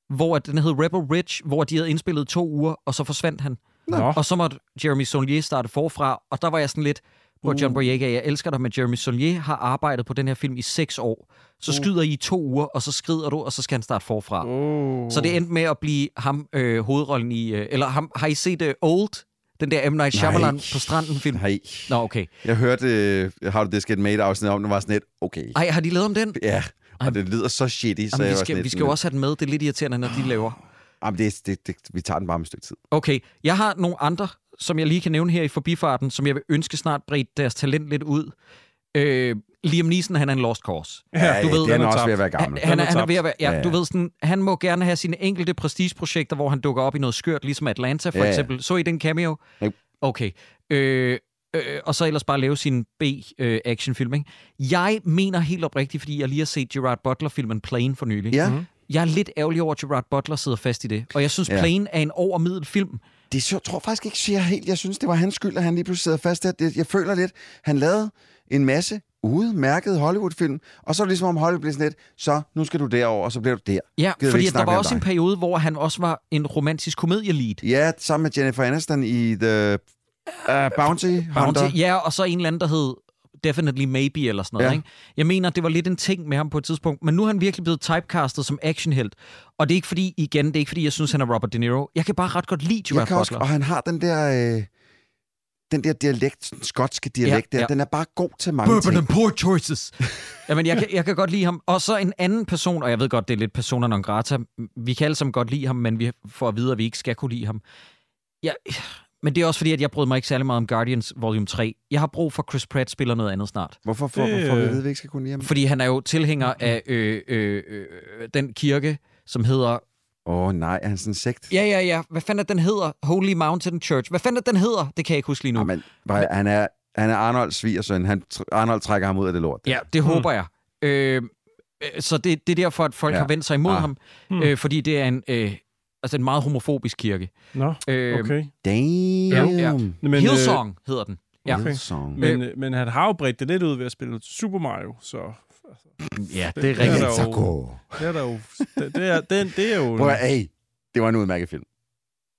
hvor at den hed Rebel Ridge, hvor de havde indspillet to uger, og så forsvandt han. Nå. Og så måtte Jeremy Solier starte forfra, og der var jeg sådan lidt på Uh. John Boyega, jeg elsker dig, men Jeremy Solier har arbejdet på den her film i seks år. Så skyder I i to uger, og så skrider du, og så skal han starte forfra. Oh. Så det endte med at blive ham øh, hovedrollen i... Øh, eller ham, har I set uh, Old? Den der M. Night Shyamalan Nej. på stranden film? Hej. Nå, okay. Jeg hørte uh, How Did This Get Made afsnit om, det var sådan lidt, okay. Ej, har de lavet om den? Ja, Ej. og det lyder så shitty, så Jamen, vi skal, vi skal jo også have den med. Det er lidt irriterende, når de laver. Jamen, det, det, det, vi tager den bare med et stykke tid. Okay, jeg har nogle andre, som jeg lige kan nævne her i forbifarten, som jeg vil ønske snart bredt deres talent lidt ud. Øh, Liam Neeson, han er en lost cause. Ja, du ved, er han er også tabt. ved at være Han, gammel. han, er, er han er ved at være, ja, Ja, ja. du ved sådan, han må gerne have sine enkelte prestigeprojekter, hvor han dukker op i noget skørt, ligesom Atlanta for Ja, ja. eksempel. Så I den cameo? Okay. Øh, øh, og så ellers bare lave sin B-actionfilm, ikke? Jeg mener helt oprigtigt, fordi jeg lige har set Gerard Butler-filmen Plane for nylig. Ja, Jeg er lidt ærgerlig over, at Gerard Butler sidder fast i det. Og jeg synes, Ja. Plane er en overmiddel film. Det så, tror jeg faktisk ikke, siger helt. Jeg synes, det var hans skyld, at han lige pludselig sidder fast der. Det, jeg føler lidt, han lavede en masse udmærkede Hollywood-film, og så er det ligesom om Hollywood blev sådan lidt, så nu skal du derover, og så bliver du der. Ja, vi fordi der var også en periode, hvor han også var en romantisk komedielead. Ja, sammen med Jennifer Aniston i The uh, Bounty, Hunter. Bounty. Ja, og så en eller anden, der hed Definitely Maybe eller sådan noget. Ja. Ikke? Jeg mener, det var lidt en ting med ham på et tidspunkt, men nu er han virkelig blevet typecastet som actionhelt. Og det er ikke fordi, igen, det er ikke fordi, jeg synes, han er Robert De Niro. Jeg kan bare ret godt lide Gerard Jeg kan også, Butler. og han har den der, øh, den der dialekt, den skotske dialekt Ja, der, ja. den er bare god til mange ting. and poor choices. <laughs> Jamen, jeg kan, jeg kan godt lide ham. Og så en anden person, og jeg ved godt, det er lidt persona non grata. Vi kan alle sammen godt lide ham, men vi får at vide, at vi ikke skal kunne lide ham. Ja, men det er også fordi, at jeg brød mig ikke særlig meget om Guardians Volume 3. Jeg har brug for, at Chris Pratt spiller noget andet snart. Hvorfor får, hvorfor vi øh, at vi ikke skal kunne lide ham? Fordi han er jo tilhænger af øh, øh, øh, den kirke, som hedder... Åh oh, nej, er han sådan en sekt? Ja, ja, ja. Hvad fanden er den hedder? Holy Mountain Church. Hvad fanden er den hedder? Det kan jeg ikke huske lige nu. Jamen, bare, han er, han er Arnolds svigersøn. Han, Arnold trækker ham ud af det lort. Ja, det håber jeg. Øh, øh, så det, det er derfor, at folk Ja. har vendt sig imod ah. ham. Hmm. Øh, fordi det er en, øh, altså en meget homofobisk kirke. Nå, Øh, okay. Damn. Ja, ja. Men, Hillsong hedder den. Ja. Okay. Song. Men, øh, men han har jo bredt det lidt ud ved at spille Super Mario, så ja, det er det er rigtigt. der jo, Sako. det er der jo, det, det, er, det, det er jo... Prøv at, hey, det var en udmærket film.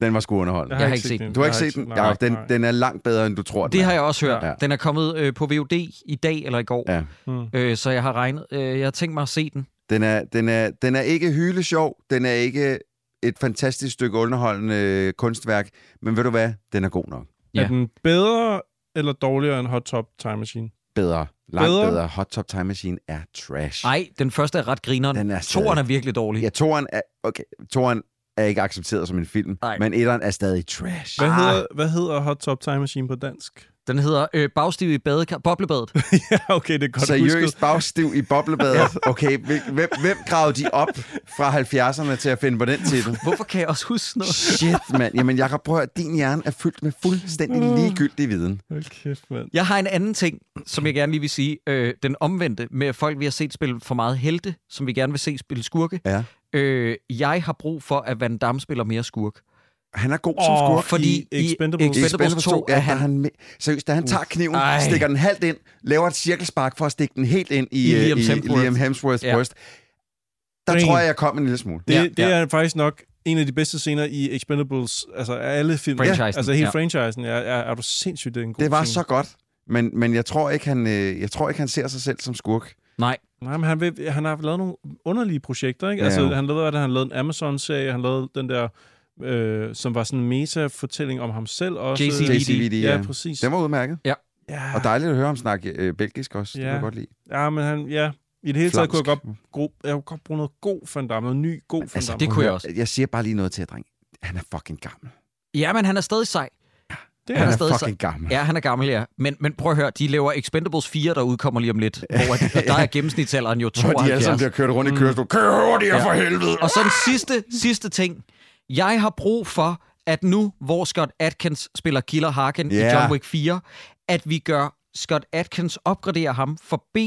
Den var sgu underholdende. Jeg har ikke set den. Du har Jeg ikke set den? Nej, Ja, den, nej. den er langt bedre, end du tror. den Det er. har jeg også hørt. Ja. Den er kommet øh, på VOD i dag eller i går. Ja. Mm. Øh, så jeg har regnet. Øh, jeg har tænkt mig at se den. Den er, den, er, den er ikke hylesjov. Den er ikke et fantastisk stykke underholdende øh, kunstværk. Men ved du hvad? Den er god nok. Ja. Er den bedre eller dårligere end Hot Top Time Machine? Bedre. Langt Bedre? bedre. Hot Top Time Machine er trash. Nej, den første er ret grineren. Den er stadig- Toren er virkelig dårlig. Ja, toren er, okay, toren er ikke accepteret som en film, Nej. men etteren er stadig trash. Hvad, Ah. hedder, hvad hedder Hot Top Time Machine på dansk? Den hedder øh, Bagstiv i badekar. Boblebadet. <laughs> ja, okay, det er godt Seriøst husket. bagstiv i boblebadet. Okay, hvem, hvem gravede de op fra 70'erne til at finde på den titel? <laughs> Hvorfor kan jeg også huske noget? Shit, mand. Jamen, Jacob, prøv at din hjerne er fyldt med fuldstændig ligegyldig viden. Hold kæft, mand. Jeg har en anden ting, som jeg gerne lige vil sige. Øh, den omvendte med folk, vi har set spille for meget helte, som vi gerne vil se spille skurke. Ja. Øh, jeg har brug for, at Van Damme spiller mere skurk. Han er god som Åh, skurk. Fordi I i Expendables. I Expendables 2 ja, er han... er han med. Seriøst, da han tager kniven, Ej. stikker den halvt ind, laver et cirkelspark for at stikke den helt ind i, I øh, Liam i Hemsworth. Liam Hemsworths Ja. bryst. Der Ring. tror jeg, jeg kom en lille smule. Det, Ja, det ja. er faktisk nok en af de bedste scener i Expendables, altså alle film. Franchisen, Altså hele ja. franchisen. Er, er, er du sindssygt, det er en god Det var scene. så godt. Men, men jeg tror ikke, han, øh, jeg tror ikke, han ser sig selv som skurk. Nej, Nej, men han, vil, han har lavet nogle underlige projekter, ikke? Ja. Altså, han lavede, hvad, han lavede en Amazon-serie, han lavede den der, øh, som var sådan en meta-fortælling om ham selv også. JCVD. Ja, ja. præcis. Den var udmærket. Ja, Og dejligt at høre ham snakke øh, belgisk også. Det Ja. kan jeg godt lide. ja, men han, ja, i det hele taget kunne jeg Flamsk. godt, gro, jeg kunne godt bruge noget god Van Damme, noget ny god Van Altså, det kunne jeg også. Jeg siger bare lige noget til jer, dreng. Han er fucking gammel. Ja, men han er stadig sej. det Han er er stadig fucking gammel. Ja, han er gammel, ja. Men, men prøv at høre, de laver Expendables 4, der udkommer lige om lidt. Hvor at, der er <laughs> gennemsnitsalderen jo Hvor de alle sammen 72. bliver kørt rundt i kørestol. Kør hurtigere Ja. for helvede! Og så en sidste, sidste ting. Jeg har brug for, at nu, hvor Scott Atkins spiller Killer Harkin Ja. i John Wick 4, at vi gør Scott Atkins opgraderer ham for B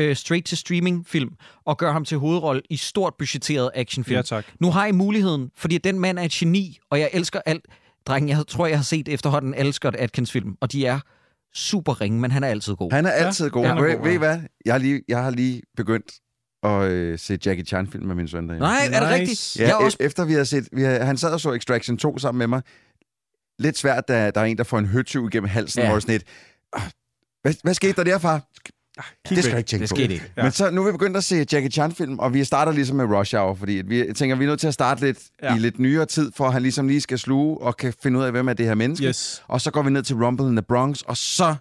uh, straight-to-streaming-film og gør ham til hovedrolle i stort budgetteret actionfilm. Ja, tak. Nu har I muligheden, fordi den mand er et geni, og jeg elsker alt. Dreng, jeg tror, jeg har set efterhånden alle Scott Atkins-film, og de er super ringe, men han er altid god. Han er altid god. han er Ved, god, ved I ja. hvad? Jeg har lige, jeg har lige begyndt at øh, se Jackie Chan-film med min søn derhjemme. Nej, er det Nice. rigtigt? Ja, jeg er også... e- efter vi har set... Vi har, han sad og så Extraction 2 sammen med mig. Lidt svært, da der er en, der får en høtyv igennem halsen, Ja. hvor sådan et... "Ah, Hvad, hvad skete der der, far? Det skal jeg ikke tænke Det på. skete ikke. Ja. Men så nu er vi begyndt at se Jackie Chan-film, og vi starter ligesom med Rush Hour, fordi at vi tænker, vi er nødt til at starte lidt ja. i lidt nyere tid, for at han ligesom lige skal sluge og kan finde ud af, hvem er det her menneske. Yes. Og så går vi ned til Rumble in the Bronx, og så,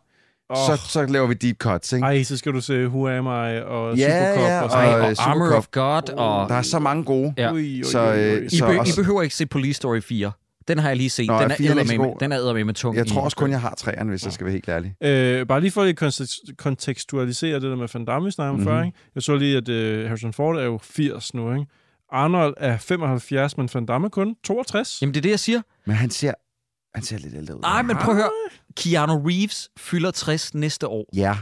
Oh. så, så laver vi deep cuts, ikke? Ej, så skal du se Who Am I og Ja, Supercop ja, og og- sådan Ej, øh, og Armor of God, og... Der er så mange gode. Ja. Ui, ui, Så, ui, øh. I, så be, I også- behøver ikke se Police Story 4. Den har jeg lige set. Nå, den, er er eddermame, den er eddermame tung. Jeg tror i- også kun, jeg har træerne, hvis jeg skal være helt ærlig. Øh, bare lige for at kontekst- kontekstualisere det der med Van Damme, vi om Mhm. før. Ikke? Jeg så lige, at øh, Harrison Ford er jo 80 nu. Ikke? Arnold er 75, men Van Damme kun 62. Jamen, det er det, jeg siger. Men han ser, han ser lidt ældre ud. Nej, men prøv at høre. Keanu Reeves fylder 60 næste år. Ja,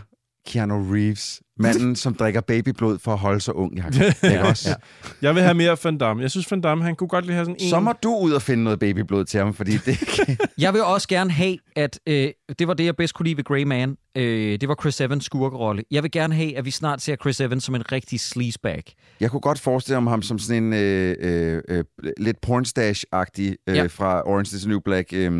Keanu Reeves. Manden, som drikker babyblod for at holde sig ung, Jacob. <laughs> Ikke også? Ja. Jeg vil have mere Van Damme. Jeg synes, Van Damme, han kunne godt lige have sådan en... Så må du ud og finde noget babyblod til ham, fordi det <laughs> Jeg vil også gerne have, at øh, det var det, jeg bedst kunne lide ved Grey Man. Øh, det var Chris Evans skurkerolle. Jeg vil gerne have, at vi snart ser Chris Evans som en rigtig sleazebag. Jeg kunne godt forestille mig ham som sådan en øh, øh, øh, lidt pornstash-agtig øh, Ja. fra Orange is the New Black. Øh,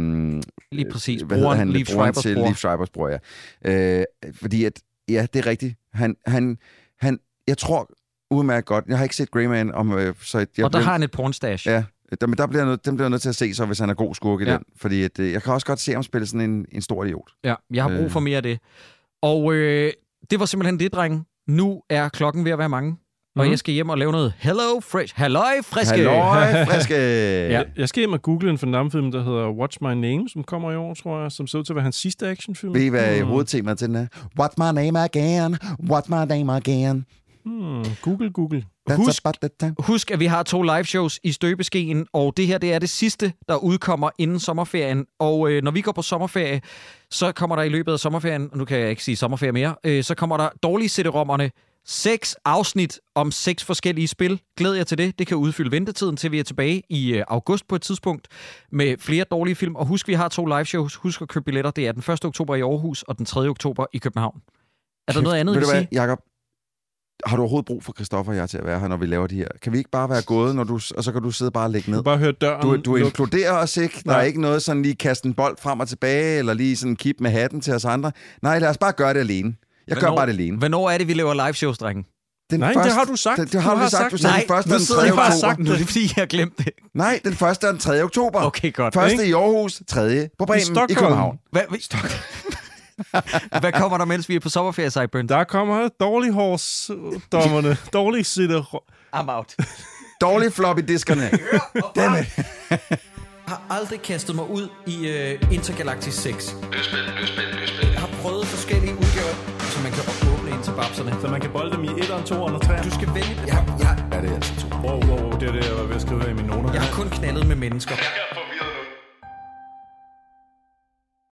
Lige præcis. Hvad hedder han? Broren Schreibers til bror. Liev Schreibers bror, ja. Øh, fordi at, ja, det er rigtigt. Han, han, han, jeg tror udmærket godt, jeg har ikke set Grey Man, om, øh, så jeg Og der bliver- har han et pornstash. Ja, der, men der bliver jeg nødt, dem bliver jeg nødt til at se, så hvis han er god skurk i Ja. den. Fordi at, øh, jeg kan også godt se ham spille sådan en, en stor idiot. Ja, jeg har brug Øh. for mere af det. Og øh, det var simpelthen det, drenge. Nu er klokken ved at være mange. Og Mhm. jeg skal hjem og lave noget Hello Fresh. Halløj, friske. Halløj, <laughs> friske! Ja. Jeg, skal hjem og google en Damme-film, der hedder Watch My Name, som kommer i år, tror jeg, som ser ud til at være hans sidste actionfilm. Ved I, hvad Hmm. hovedtemaet til den er? What's my name again? What's my name again? Hmm. Google, Google. Husk-. Husk, at vi har to live shows i støbeskeen, og det her det er det sidste, der udkommer inden sommerferien. Og øh, når vi går på sommerferie, så kommer der i løbet af sommerferien, og nu kan jeg ikke sige sommerferie mere, øh, så kommer der dårlige CD-rommerne. Seks afsnit om seks forskellige spil. Glæd jer til det. Det kan udfylde ventetiden til vi er tilbage i øh, august på et tidspunkt med flere dårlige film. Og husk, vi har to live shows. Husk at købe billetter. Det er den 1. oktober i Aarhus og den 3. oktober i København. Er der noget andet, Ved vil du hvad, sige? Jacob? Har du overhovedet brug for Christoffer og jeg til at være her, når vi laver de her? Kan vi ikke bare være gået, når du, og så kan du sidde bare og lægge Du ned? kan bare høre døren Du, du lukke. inkluderer os ikke. Der Nej. er ikke noget sådan lige kaste en bold frem og tilbage, eller lige sådan kip med hatten til os andre. Nej, lad os bare gøre det alene. Jeg gør Hvornår- bare det alene. Hvornår er det, vi laver live shows, drenge? Den Nej, det har du sagt. Det, det har Du du, har sagt. sagt Du sagde den første og den 3. jeg bare oktober. sagt er det, fordi jeg har glemt det. Nej, den første og den 3. oktober. Okay, godt. Første i Aarhus, tredje på Bremen i, Stockholm. København. Hvad, <laughs> hvad kommer der, mens vi er på sommerferie, Sideburns? Der kommer dårlige hårsdommerne. <laughs> dårlige sitter. I'm out. <laughs> Dårlige floppy-diskerne. Dammit. har aldrig kastet mig ud i uh, Intergalactic 6. Jeg har babserne. Så man kan bolde dem i 1'eren, 2'eren og 3'eren. Du skal vælge... Jeg, jeg, Ja, det er altså to. Wow, wow, wow, det er det, jeg var ved at skrive her i mine noter. jeg har kun knaldet med mennesker. Jeg på